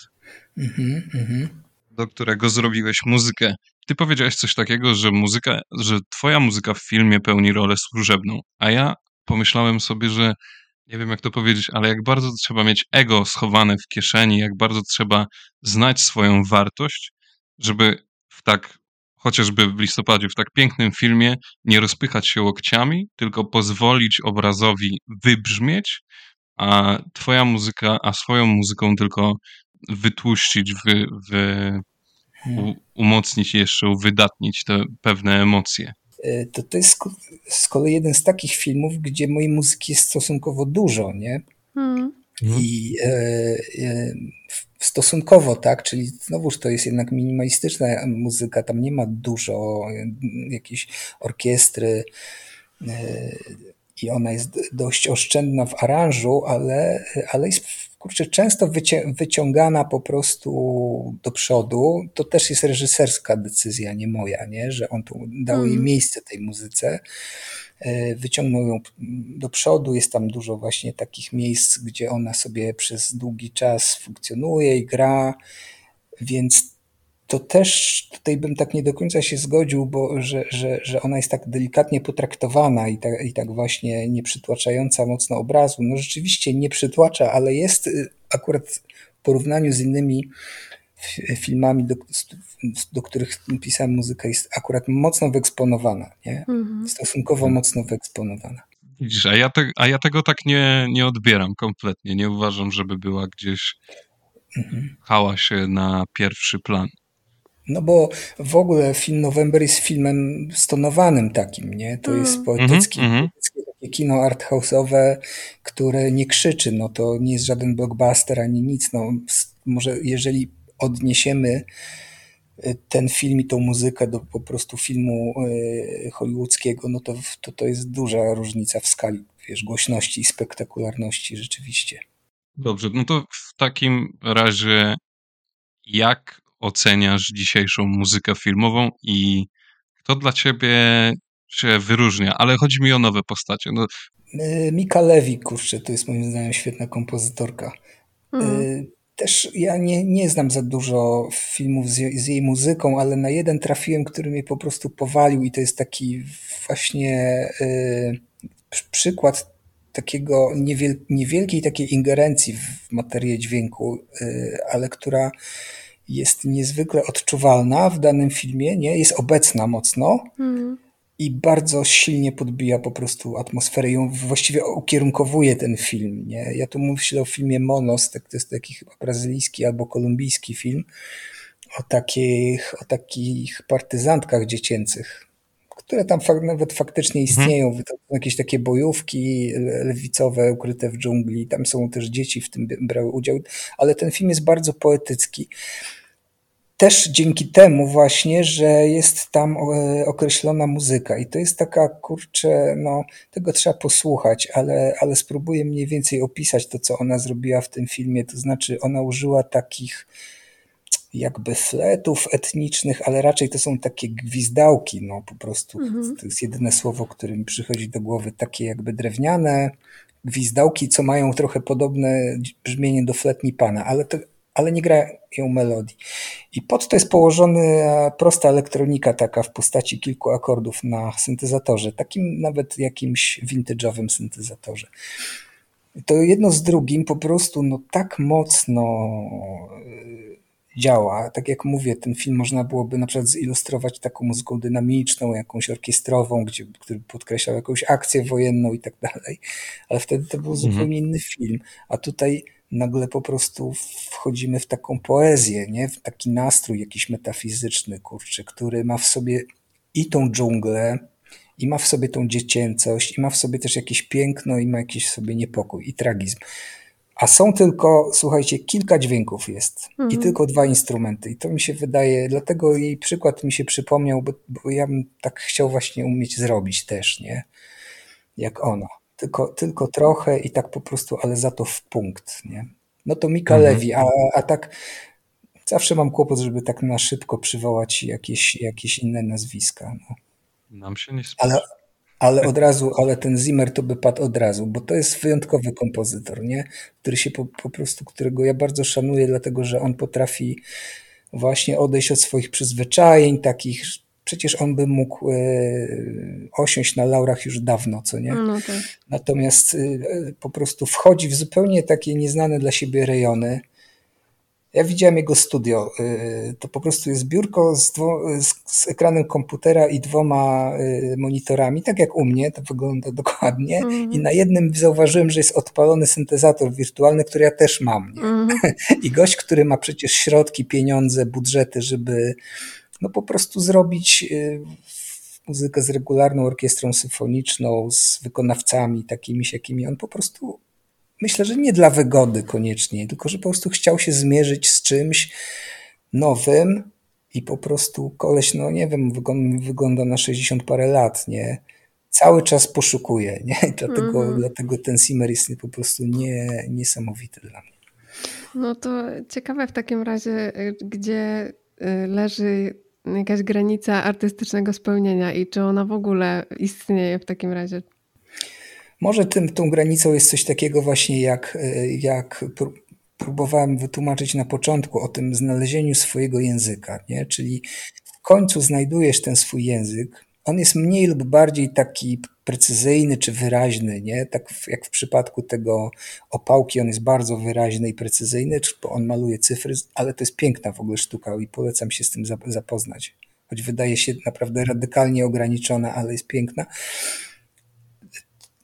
mhm, mhm. do którego zrobiłeś muzykę. Ty powiedziałeś coś takiego, że muzyka, że twoja muzyka w filmie pełni rolę służebną, a ja pomyślałem sobie, że nie wiem jak to powiedzieć, ale jak bardzo trzeba mieć ego schowane w kieszeni, jak bardzo trzeba znać swoją wartość, żeby w tak, chociażby w listopadzie, w tak pięknym filmie nie rozpychać się łokciami, tylko pozwolić obrazowi wybrzmieć, a twoja muzyka, a swoją muzyką tylko wytłuścić, wy, wy, u, umocnić jeszcze, uwydatnić te pewne emocje. E, to, to jest z kolei jeden z takich filmów, gdzie mojej muzyki jest stosunkowo dużo, nie? Hmm. I e, e, stosunkowo, tak, czyli znowuż to jest jednak minimalistyczna muzyka, tam nie ma dużo e, jakiejś orkiestry, i ona jest dość oszczędna w aranżu, ale, ale jest kurczę, często wyciągana po prostu do przodu. To też jest reżyserska decyzja, nie moja, nie? że on tu dał jej mhm. miejsce tej muzyce. E, wyciągnął ją do przodu. Jest tam dużo właśnie takich miejsc, gdzie ona sobie przez długi czas funkcjonuje i gra, więc to też tutaj bym tak nie do końca się zgodził, bo że, że, że ona jest tak delikatnie potraktowana i tak, i tak właśnie nie przytłaczająca mocno obrazu. No rzeczywiście nie przytłacza, ale jest y, akurat w porównaniu z innymi filmami, do, do których pisałem muzykę, jest akurat mocno wyeksponowana, nie? Mhm. Stosunkowo mocno wyeksponowana. Widzisz, a ja, te, a ja tego tak nie, nie odbieram kompletnie. Nie uważam, żeby była gdzieś mhm. hałasie na pierwszy plan. No bo w ogóle film November jest filmem stonowanym takim, nie? To jest mm. poetyckie, mm -hmm. takie kino arthouse'owe, które nie krzyczy, no to nie jest żaden blockbuster ani nic, no może jeżeli odniesiemy y, ten film i tą muzykę do po prostu filmu y, hollywoodzkiego, no to, to to jest duża różnica w skali, wiesz, głośności i spektakularności rzeczywiście. Dobrze, no to w takim razie jak oceniasz dzisiejszą muzykę filmową i kto dla ciebie się wyróżnia? Ale chodzi mi o nowe postacie. No. Y, Mika Lewi, kurczę, to jest moim zdaniem świetna kompozytorka. Mm. Też ja nie, nie znam za dużo filmów z, z, jej muzyką, ale na jeden trafiłem, który mnie po prostu powalił i to jest taki właśnie y, przykład takiego niewiel, niewielkiej takiej ingerencji w materię dźwięku, y, ale która jest niezwykle odczuwalna w danym filmie, nie? jest obecna mocno mm. I bardzo silnie podbija po prostu atmosferę, ją właściwie ukierunkowuje ten film. Nie? Ja tu myślę o filmie Monos, tak, to jest taki chyba brazylijski albo kolumbijski film, o takich, o takich partyzantkach dziecięcych, które tam fak nawet faktycznie mhm. istnieją. Hmm. Jakieś takie bojówki lewicowe ukryte w dżungli. Tam są też dzieci w tym brały udział, ale ten film jest bardzo poetycki. Też dzięki temu właśnie, że jest tam e, określona muzyka i to jest taka, kurczę, no tego trzeba posłuchać, ale, ale spróbuję mniej więcej opisać to, co ona zrobiła w tym filmie. To znaczy ona użyła takich jakby fletów etnicznych, ale raczej to są takie gwizdałki, no po prostu. Mhm. To jest jedyne słowo, które mi przychodzi do głowy, takie jakby drewniane gwizdałki, co mają trochę podobne brzmienie do fletni pana, ale, to, ale nie grają melodii. I pod to jest położony prosta elektronika taka w postaci kilku akordów na syntezatorze, takim nawet jakimś vintage'owym syntezatorze. To jedno z drugim po prostu no tak mocno działa. Tak jak mówię, ten film można byłoby na przykład zilustrować taką muzyką dynamiczną, jakąś orkiestrową, gdzie, który podkreślał jakąś akcję wojenną i tak dalej, ale wtedy to był mhm. zupełnie inny film, a tutaj nagle po prostu wchodzimy w taką poezję, nie? w taki nastrój jakiś metafizyczny, kurczę, który ma w sobie i tą dżunglę, i ma w sobie tą dziecięcość, i ma w sobie też jakieś piękno, i ma jakiś sobie niepokój i tragizm. A są tylko, słuchajcie, kilka dźwięków jest mhm. i tylko dwa instrumenty. I to mi się wydaje, dlatego jej przykład mi się przypomniał, bo, bo ja bym tak chciał właśnie umieć zrobić też, nie? Jak ona. Tylko, tylko trochę i tak po prostu, ale za to w punkt, nie? No to Mika mhm. Lewi, a, a tak zawsze mam kłopot, żeby tak na szybko przywołać jakieś, jakieś inne nazwiska. No. Nam się nie ale, ale od razu, ale ten Zimmer to by padł od razu, bo to jest wyjątkowy kompozytor, nie? Który się po, po prostu, którego ja bardzo szanuję, dlatego że on potrafi właśnie odejść od swoich przyzwyczajeń, takich, przecież on by mógł e, osiąść na laurach już dawno, co nie? No tak. Natomiast e, po prostu wchodzi w zupełnie takie nieznane dla siebie rejony, ja widziałem jego studio. Y, to po prostu jest biurko z, z, ekranem komputera i dwoma monitorami, tak jak u mnie, to wygląda dokładnie. Mm. I na jednym zauważyłem, że jest odpalony syntezator wirtualny, który ja też mam. Mm. I gość, który ma przecież środki, pieniądze, budżety, żeby no po prostu zrobić y, muzykę z regularną orkiestrą symfoniczną, z wykonawcami takimi, jakimi on po prostu myślę, że nie dla wygody koniecznie, tylko że po prostu chciał się zmierzyć z czymś nowym i po prostu koleś, no nie wiem, wygląda na 60 parę lat, nie? cały czas poszukuję, nie? Dlatego, mm -hmm. dlatego ten Simmer jest po prostu nie, niesamowity dla mnie. No to ciekawe w takim razie, gdzie y, leży jakaś granica artystycznego spełnienia i czy ona w ogóle istnieje w takim razie? Może tym, tą granicą jest coś takiego właśnie jak, y, jak próbowałem wytłumaczyć na początku o tym znalezieniu swojego języka, nie? czyli w końcu znajdujesz ten swój język, on jest mniej lub bardziej taki precyzyjny czy wyraźny, nie? Tak jak w przypadku tego opałki, on jest bardzo wyraźny i precyzyjny, on maluje cyfry, ale to jest piękna w ogóle sztuka i polecam się z tym zapoznać. Choć wydaje się naprawdę radykalnie ograniczona, ale jest piękna.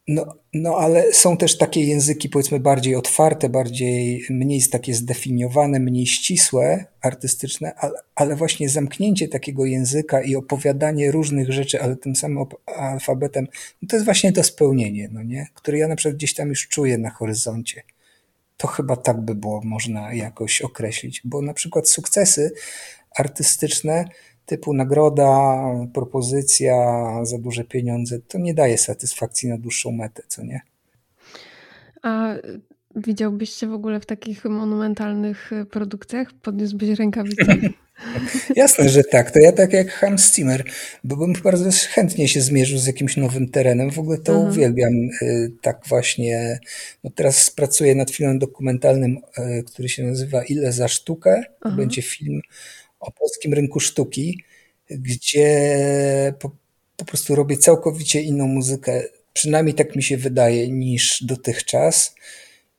No, no ale są też takie języki powiedzmy bardziej otwarte, bardziej mniej takie zdefiniowane, mniej ścisłe, artystyczne, ale, ale właśnie zamknięcie takiego języka i opowiadanie różnych rzeczy, ale tym samym alfabetem, no to jest właśnie to spełnienie, no nie? które ja na przykład gdzieś tam już czuję na horyzoncie. To chyba tak by było można jakoś określić, bo na przykład sukcesy artystyczne typu nagroda, propozycja za duże pieniądze, to nie daje satysfakcji na dłuższą metę, co nie? A widziałbyś się w ogóle w takich monumentalnych produkcjach? Podniósłbyś rękawicę? Jasne, że tak. To ja tak jak Hans Zimmer, bo bym bardzo chętnie się zmierzył z jakimś nowym terenem. W ogóle to mhm. uwielbiam y, tak właśnie. No teraz pracuję nad filmem dokumentalnym, y, który się nazywa Ile za sztukę. To mhm. będzie film o polskim rynku sztuki, gdzie po, po prostu robię całkowicie inną muzykę, przynajmniej tak mi się wydaje, niż dotychczas.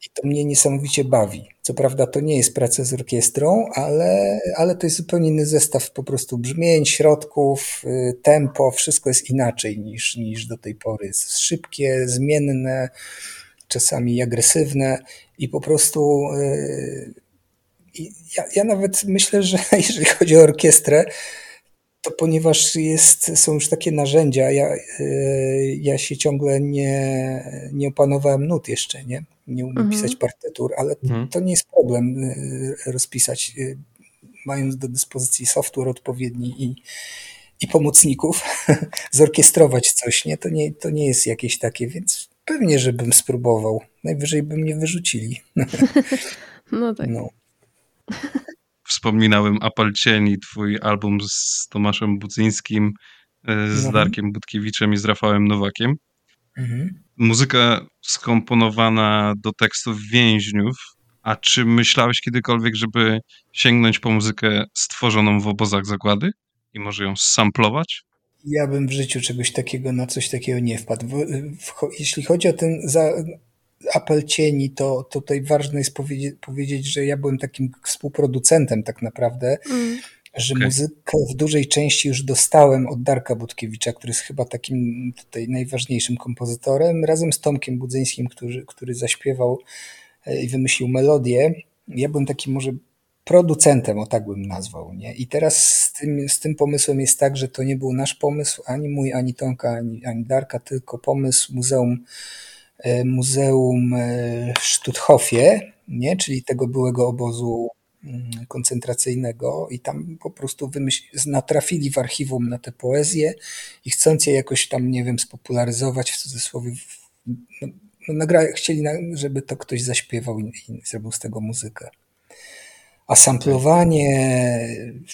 I to mnie niesamowicie bawi. Co prawda to nie jest praca z orkiestrą, ale, ale to jest zupełnie inny zestaw po prostu brzmień, środków, y, tempo, wszystko jest inaczej niż, niż do tej pory. Jest szybkie, zmienne, czasami agresywne i po prostu y, ja, ja nawet myślę, że jeżeli chodzi o orkiestrę, to ponieważ jest, są już takie narzędzia, ja, y, ja się ciągle nie, nie opanowałem nut jeszcze, nie? Nie umiem mhm. pisać partytur, ale mhm. to nie jest problem y, rozpisać, y, mając do dyspozycji software odpowiedni i, i pomocników, zorkiestrować coś, nie? To, nie? to nie jest jakieś takie, więc pewnie, żebym spróbował. Najwyżej by mnie wyrzucili. No tak. No. Wspominałem Apal Cieni, twój album z Tomaszem Bucyńskim, e, z mhm. Darkiem Budkiewiczem i z Rafałem Nowakiem. Mhm. Muzyka skomponowana do tekstów więźniów. A czy myślałeś kiedykolwiek, żeby sięgnąć po muzykę stworzoną w obozach zagłady i może ją samplować? Ja bym w życiu czegoś takiego, na coś takiego nie wpadł. W, w, jeśli chodzi o ten za, apel cieni, to, to tutaj ważne jest powiedzieć, powiedzieć, że ja byłem takim współproducentem tak naprawdę, mm. że okay. muzykę w dużej części już dostałem od Darka Budkiewicza, który jest chyba takim tutaj najważniejszym kompozytorem, razem z Tomkiem Budzyńskim, który, który zaśpiewał e, i wymyślił melodię. Ja byłem takim może producentem, o tak bym nazwał. Nie? I teraz z tym, z tym pomysłem jest tak, że to nie był nasz pomysł, ani mój, ani Tomka, ani, ani Darka, tylko pomysł Muzeum Muzeum e, Stutthofie, nie? czyli tego byłego obozu mm, koncentracyjnego i tam po prostu wymyśl, natrafili w archiwum na tę poezję i chcąc je jakoś tam, nie wiem, spopularyzować w cudzysłowie, no, no nagra, chcieli, żeby to ktoś zaśpiewał i, i zrobił z tego muzykę. A samplowanie,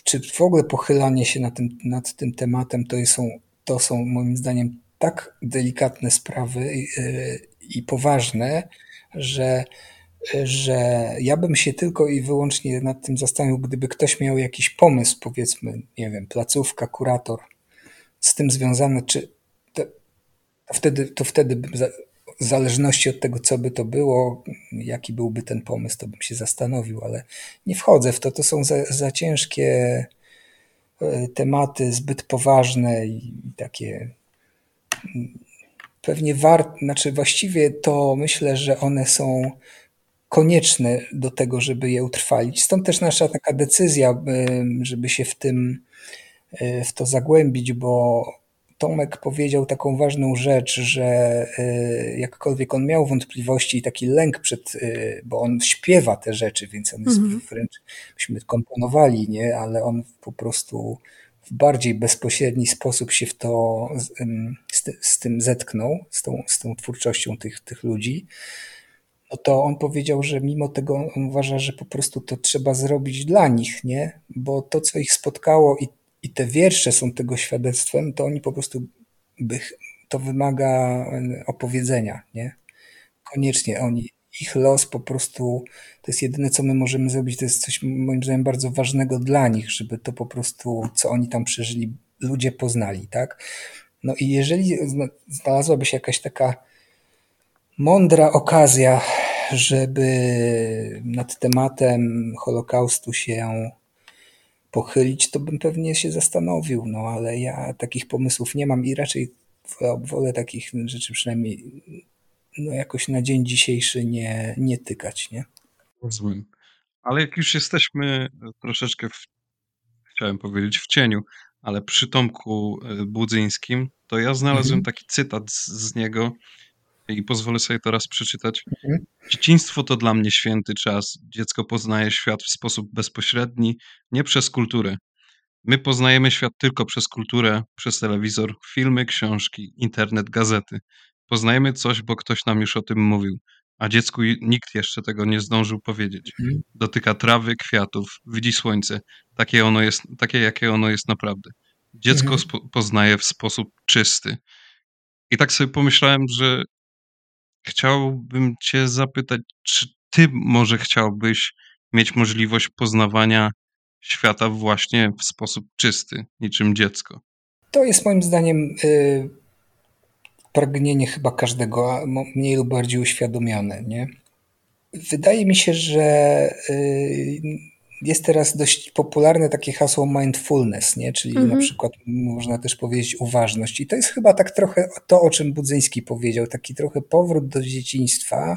czy w ogóle pochylanie się nad tym, nad tym tematem, to są, to są moim zdaniem tak delikatne sprawy y, i poważne, że, że ja bym się tylko i wyłącznie nad tym zastanowił, gdyby ktoś miał jakiś pomysł, powiedzmy, nie wiem, placówka, kurator, z tym związany, czy to, to wtedy, to wtedy w zależności od tego, co by to było, jaki byłby ten pomysł, to bym się zastanowił, ale nie wchodzę w to. To są za, za ciężkie e, tematy, zbyt poważne i takie pewnie wart, znaczy właściwie to myślę, że one są konieczne do tego, żeby je utrwalić. Stąd też nasza taka decyzja, żeby się w tym, y, w to zagłębić, bo Tomek powiedział taką ważną rzecz, że y, jakkolwiek on miał wątpliwości i taki lęk przed, y, bo on śpiewa te rzeczy, więc on jest mhm. wręcz, myśmy komponowali, nie, ale on po prostu w bardziej bezpośredni sposób się w to z, z tym zetknął, z tą, z tą twórczością tych, tych ludzi, no to on powiedział, że mimo tego on uważa, że po prostu to trzeba zrobić dla nich, nie? Bo to, co ich spotkało i, i te wiersze są tego świadectwem, to oni po prostu by, to wymaga opowiedzenia, nie? Koniecznie oni, ich los po prostu, to jest jedyne, co my możemy zrobić, to jest coś moim zdaniem bardzo ważnego dla nich, żeby to po prostu, co oni tam przeżyli, ludzie poznali, tak? No i jeżeli znalazłaby się jakaś taka mądra okazja, żeby nad tematem Holokaustu się pochylić, to bym pewnie się zastanowił, no ale ja takich pomysłów nie mam i raczej wolę takich rzeczy przynajmniej no jakoś na dzień dzisiejszy nie, nie tykać, nie? Rozumiem. Ale jak już jesteśmy troszeczkę, w, chciałem powiedzieć w cieniu, ale przy Tomku e, Budzyńskim, to ja znalazłem mhm. taki cytat z, z, niego i pozwolę sobie to raz przeczytać. Mhm. Dzieciństwo to dla mnie święty czas. Dziecko poznaje świat w sposób bezpośredni, nie przez kulturę. My poznajemy świat tylko przez kulturę, przez telewizor, filmy, książki, internet, gazety. Poznajemy coś, bo ktoś nam już o tym mówił, a dziecku nikt jeszcze tego nie zdążył powiedzieć. Mhm. Dotyka trawy, kwiatów, widzi słońce, takie, ono jest, takie jakie ono jest naprawdę. Dziecko mhm. poznaje w sposób czysty. I tak sobie pomyślałem, że chciałbym Cię zapytać, czy Ty może chciałbyś mieć możliwość poznawania świata właśnie w sposób czysty, niczym dziecko? To jest moim zdaniem y, pragnienie chyba każdego, mniej lub bardziej uświadomione. Nie? Wydaje mi się, że y, jest teraz dość popularne takie hasło mindfulness, nie? czyli mhm. na przykład można też powiedzieć uważność. I to jest chyba tak trochę to, o czym Budzyński powiedział, taki trochę powrót do dzieciństwa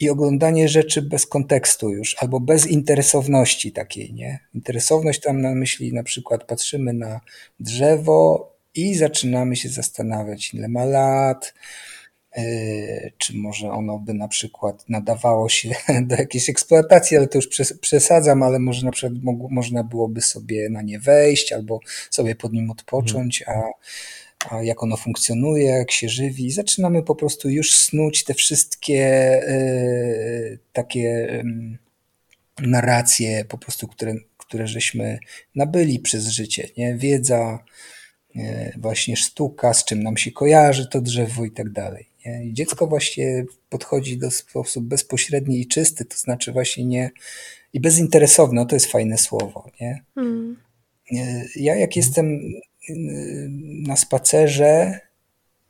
i oglądanie rzeczy bez kontekstu już, albo bez interesowności takiej, nie? Interesowność tam na myśli na przykład patrzymy na drzewo i zaczynamy się zastanawiać, ile ma lat, yy, czy może ono by na przykład nadawało się do jakiejś eksploatacji, ale to już przesadzam, ale może na przykład można byłoby sobie na nie wejść albo sobie pod nim odpocząć, a, a jak ono funkcjonuje, jak się żywi. Zaczynamy po prostu już snuć te wszystkie yy, takie yy, narracje po prostu, które, które żeśmy nabyli przez życie, nie? Wiedza, E, właśnie sztuka, z czym nam się kojarzy to drzewo i tak dalej. I dziecko właśnie podchodzi do sposób bezpośredni i czysty, to znaczy właśnie nie i bezinteresowny, to jest fajne słowo, nie? Hmm. E, ja jak jestem e, na spacerze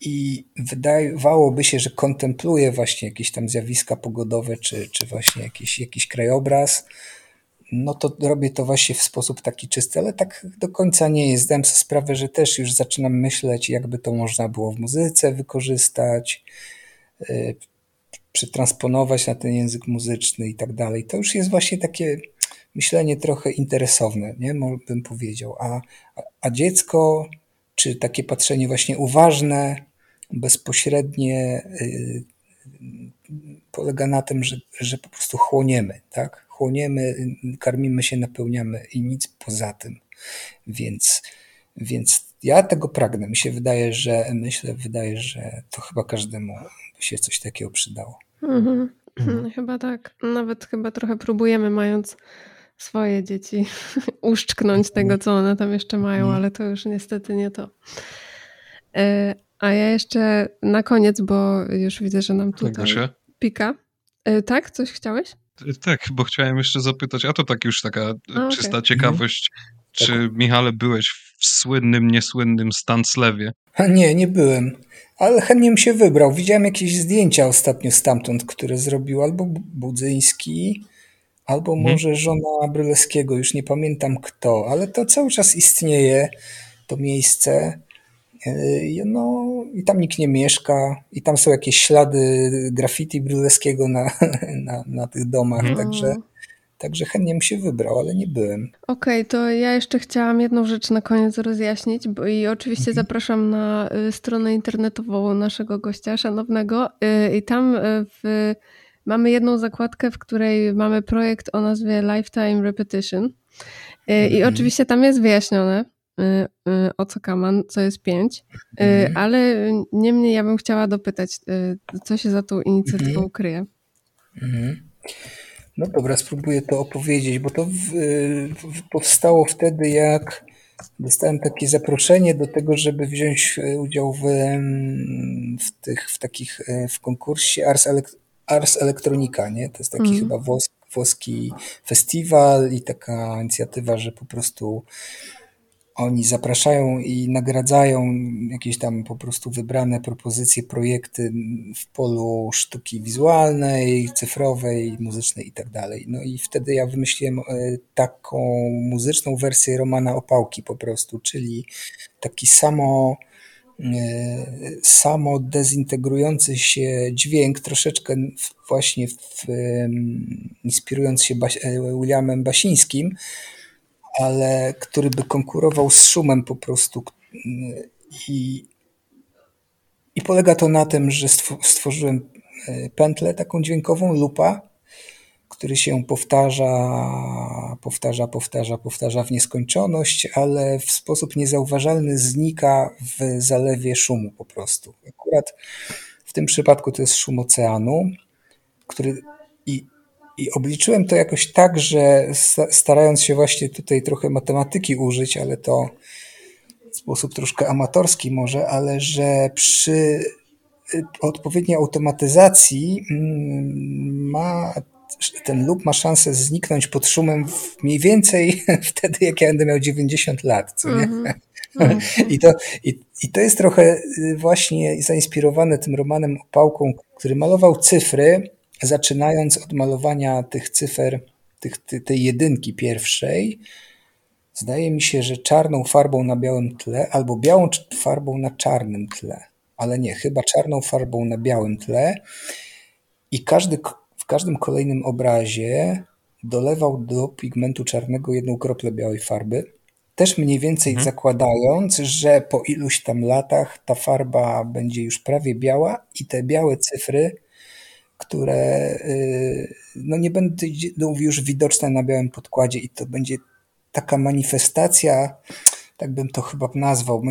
i wydawałoby się, że kontempluję właśnie jakieś tam zjawiska pogodowe, czy, czy właśnie jakiś, jakiś krajobraz, no to robię to właśnie w sposób taki czysty, ale tak do końca nie jest. Zdałem sobie sprawę, że też już zaczynam myśleć, jakby to można było w muzyce wykorzystać, yy, przetransponować na ten język muzyczny i tak dalej. To już jest właśnie takie myślenie trochę interesowne, nie? bym powiedział. A, a dziecko, czy takie patrzenie właśnie uważne, bezpośrednie, yy, polega na tym, że, że po prostu chłoniemy, tak? Chłoniemy, karmimy się, napełniamy i nic poza tym. Więc, więc ja tego pragnę. Mi się wydaje, że myślę, wydaje, że to chyba każdemu by się coś takiego przydało. Mhm. Mhm. Chyba tak. Nawet chyba trochę próbujemy, mając swoje dzieci, uszczknąć tego, mhm. co one tam jeszcze mają, mhm. ale to już niestety nie to. E, a ja jeszcze na koniec, bo już widzę, że nam tutaj pika. E, tak? Coś chciałeś? Tak, bo chciałem jeszcze zapytać, a to tak już taka a, czysta okay. ciekawość. Mhm. Czy tak. Michale byłeś w słynnym, niesłynnym Stanslewie? Nie, nie byłem, ale chętnie bym się wybrał. Widziałem jakieś zdjęcia ostatnio stamtąd, które zrobił albo Budzyński, albo hmm. może żona Bryleskiego, już nie pamiętam kto, ale to cały czas istnieje, to miejsce. Yy, no i tam nikt nie mieszka i tam są jakieś ślady graffiti Bryleskiego na, na, na tych domach, mm. także, także chętnie bym się wybrał, ale nie byłem. Okej, okay, to ja jeszcze chciałam jedną rzecz na koniec rozjaśnić bo i oczywiście mhm. zapraszam na y, stronę internetową naszego gościa szanownego y, i tam y, w, mamy jedną zakładkę, w której mamy projekt o nazwie Lifetime Repetition i mhm. oczywiście tam jest wyjaśnione, Ocokaman, co jest pięć, mhm. ale niemniej ja bym chciała dopytać, co się za tą inicjatywą mhm. kryje. Mhm. No dobra, spróbuję to opowiedzieć, bo to w, w, powstało wtedy, jak dostałem takie zaproszenie do tego, żeby wziąć udział w, w, tych, w takich, w konkursie Ars, Ars Electronica, nie? To jest taki mm. chyba włos, włoski festiwal i taka inicjatywa, że po prostu oni zapraszają i nagradzają jakieś tam po prostu wybrane propozycje, projekty w polu sztuki wizualnej, cyfrowej, muzycznej i tak dalej. No i wtedy ja wymyśliłem e, taką muzyczną wersję Romana Opałki po prostu, czyli taki samo e, samo dezintegrujący się dźwięk, troszeczkę właśnie w, inspirując się e, Williamem Basińskim, ale który by konkurował z szumem po prostu. I, i polega to na tym, że stworzyłem e, pętlę taką dźwiękową, lupa, który się powtarza, powtarza, powtarza, powtarza w nieskończoność, ale w sposób niezauważalny znika w zalewie szumu po prostu. Akurat w tym przypadku to jest szum oceanu, który i obliczyłem to jakoś tak, że starając się właśnie tutaj trochę matematyki użyć, ale to w sposób troszkę amatorski może, ale że przy y, odpowiedniej automatyzacji mm, ma ten lub ma szansę zniknąć pod szumem mniej więcej wtedy, jak ja będę miał 90 lat, co nie? Mm -hmm. I, to, i, I to jest trochę y, właśnie zainspirowane tym Romanem Opałką, który malował cyfry, zaczynając od malowania tych cyfer, tych, tej jedynki pierwszej, zdaje mi się, że czarną farbą na białym tle albo białą farbą na czarnym tle, ale nie, chyba czarną farbą na białym tle. I każdy, w każdym kolejnym obrazie dolewał do pigmentu czarnego jedną kroplę białej farby, też mniej więcej mhm. zakładając, że po iluś tam latach ta farba będzie już prawie biała i te białe cyfry które y, no nie będą już widoczne na białym podkładzie i to będzie taka manifestacja, tak bym to chyba nazwał,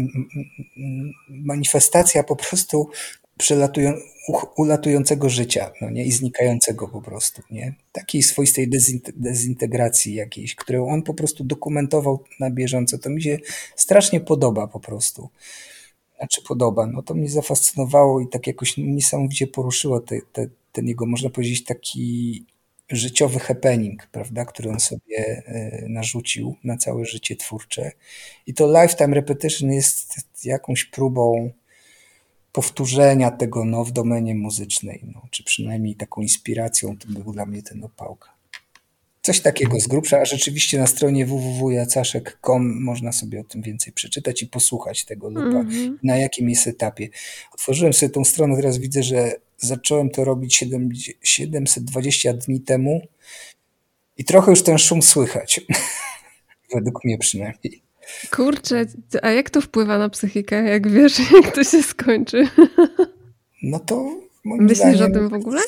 manifestacja po prostu przelatują, ulatującego życia, no nie, i znikającego po prostu, nie, takiej swoistej dezintegracji jakiejś, którą on po prostu dokumentował na bieżąco, to mi się strasznie podoba po prostu. Znaczy podoba, no to mnie zafascynowało i tak jakoś niesamowicie poruszyło te, te, ten jego, można powiedzieć, taki życiowy happening, prawda, który on sobie e, narzucił na całe życie twórcze. I to lifetime repetition jest jakąś próbą powtórzenia tego no, w domenie muzycznej, no, czy przynajmniej taką inspiracją to był dla mnie ten opałka. Coś takiego z grubsza, a rzeczywiście na stronie www.jacaszek.com można sobie o tym więcej przeczytać i posłuchać tego lupa, mm -hmm. na jakim jest etapie. Otworzyłem sobie tą stronę, teraz widzę, że zacząłem to robić 7, 720 dni temu i trochę już ten szum słychać. Według mnie przynajmniej. Kurczę, a jak to wpływa na psychikę, jak wiesz, jak to się skończy? No to Myślisz o tym w ogóle?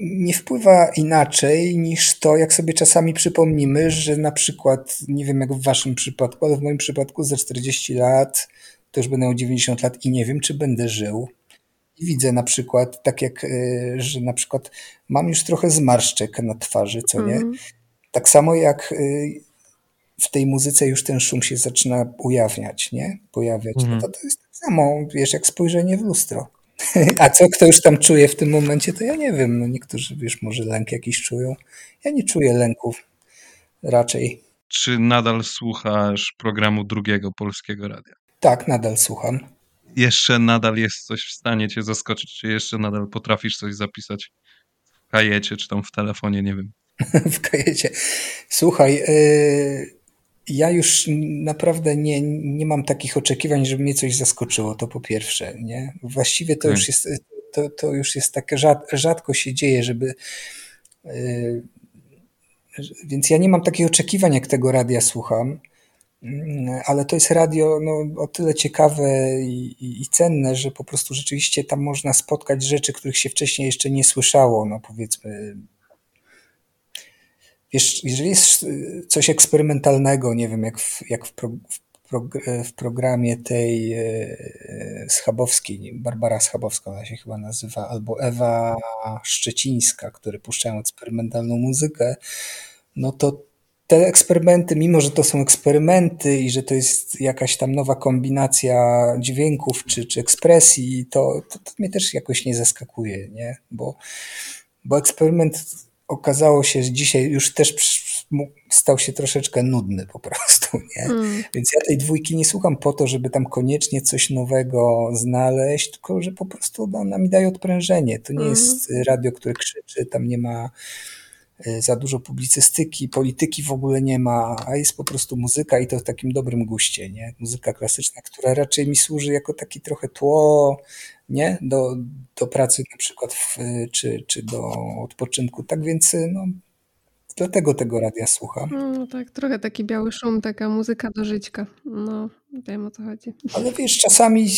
Nie wpływa inaczej niż to, jak sobie czasami przypomnimy, że na przykład, nie wiem jak w waszym przypadku, ale w moim przypadku za 40 lat to już będę miał 90 lat i nie wiem, czy będę żył. I widzę na przykład, tak jak, e, że na przykład mam już trochę zmarszczek na twarzy, co nie? Mm. Tak samo jak e, w tej muzyce już ten szum się zaczyna ujawniać, nie? Pojawiać. Mm. No to, to jest tak samo, wiesz, jak spojrzenie w lustro. A co kto już tam czuje w tym momencie, to ja nie wiem. No niektórzy, wiesz, może lęk jakiś czują. Ja nie czuję lęków raczej. Czy nadal słuchasz programu drugiego polskiego radia? Tak, nadal słucham. Jeszcze nadal jest coś w stanie cię zaskoczyć? Czy jeszcze nadal potrafisz coś zapisać w kajecie, czy tam w telefonie, nie wiem. w kajecie. Słuchaj, yy, ja już naprawdę nie, nie mam takich oczekiwań, żeby mnie coś zaskoczyło, to po pierwsze, nie? Właściwie to już hmm. jest, to, to już jest takie, rzadko się dzieje, żeby yy, więc ja nie mam takich oczekiwań, jak tego radia słucham, mm, ale to jest radio no, o tyle ciekawe i, i, i, cenne, że po prostu rzeczywiście tam można spotkać rzeczy, których się wcześniej jeszcze nie słyszało, no powiedzmy jeżeli jest y, coś eksperymentalnego, nie wiem, jak w, jak w, pro, w prog- w programie tej e, Schabowskiej, Barbara Schabowska ona się chyba nazywa, albo Ewa Szczecińska, które puszczają eksperymentalną muzykę, no to te eksperymenty, mimo że to są eksperymenty i że to jest jakaś tam nowa kombinacja dźwięków czy, czy ekspresji, to, to, to mnie też jakoś nie zaskakuje, nie? Bo, bo eksperyment okazało się że dzisiaj już też stał się troszeczkę nudny po prostu, nie? Mm. Więc ja tej dwójki nie słucham po to, żeby tam koniecznie coś nowego znaleźć, tylko że po prostu ona mi daje odprężenie. To nie mm. jest radio, które krzyczy, tam nie ma za dużo publicystyki, polityki w ogóle nie ma, a jest po prostu muzyka i to w takim dobrym guście, nie? Muzyka klasyczna, która raczej mi służy jako taki trochę tło, nie? Do, do pracy na przykład, w, czy, czy do odpoczynku. Tak więc no, Dlatego tego radia słucham. No tak, trochę taki biały szum, taka muzyka do żyćka. No, wiem o co chodzi. Ale wiesz, czasami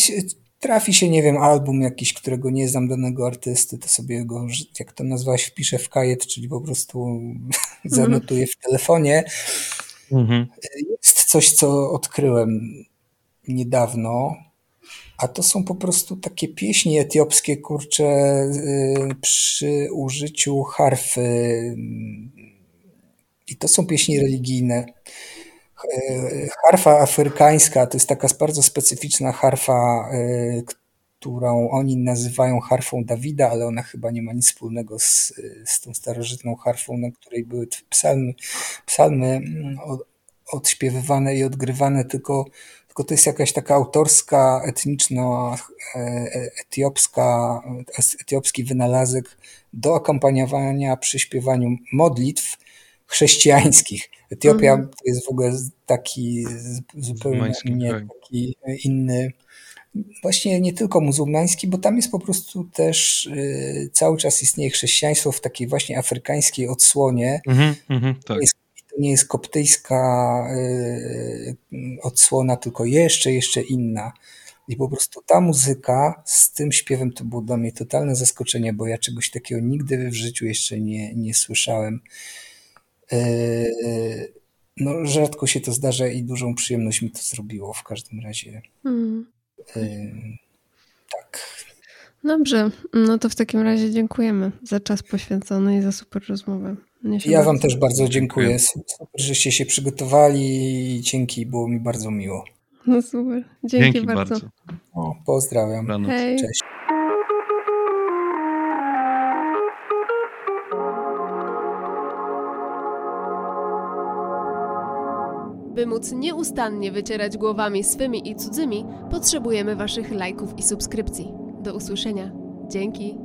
trafi się, nie wiem, album jakiś, którego nie znam danego artysty, to sobie go, jak to nazwałaś, wpiszę w kajet, czyli po prostu mhm. zanotuję w telefonie. Mhm. Jest coś, co odkryłem niedawno, a to są po prostu takie pieśni etiopskie, kurcze, y, przy użyciu harfy i to są pieśni religijne. E, harfa afrykańska to jest taka bardzo specyficzna harfa, e, którą oni nazywają harfą Dawida, ale ona chyba nie ma nic wspólnego z, z tą starożytną harfą, na której były psalmy, psalmy mm, odśpiewywane i odgrywane, tylko, tylko to jest jakaś taka autorska, etniczna, e, etiopska, etiopski wynalazek do akompaniowania przy śpiewaniu modlitw, chrześcijańskich. Etiopia mm. to jest w ogóle taki zupełnie nie, taki inny, właśnie nie tylko muzułmański, bo tam jest po prostu też y, cały czas istnieje chrześcijaństwo w takiej właśnie afrykańskiej odsłonie. Mm -hmm, tak. to, jest, to nie jest koptyjska y, odsłona, tylko jeszcze, jeszcze inna. I po prostu ta muzyka z tym śpiewem to było dla mnie totalne zaskoczenie, bo ja czegoś takiego nigdy w życiu jeszcze nie, nie słyszałem. Yy, no, rzadko się to zdarza i dużą przyjemność mi to zrobiło w każdym razie. Mm. Tak. Dobrze, no to w takim razie dziękujemy za czas poświęcony i za super rozmowę. Ja Wam też bardzo dziękuję. Super, żeście się przygotowali i dzięki, było mi bardzo miło. No super, dzięki, dzięki bardzo. bardzo. O, pozdrawiam. Hej. Cześć. By móc nieustannie wycierać głowami swymi i cudzymi, potrzebujemy Waszych lajków i subskrypcji. Do usłyszenia. Dzięki.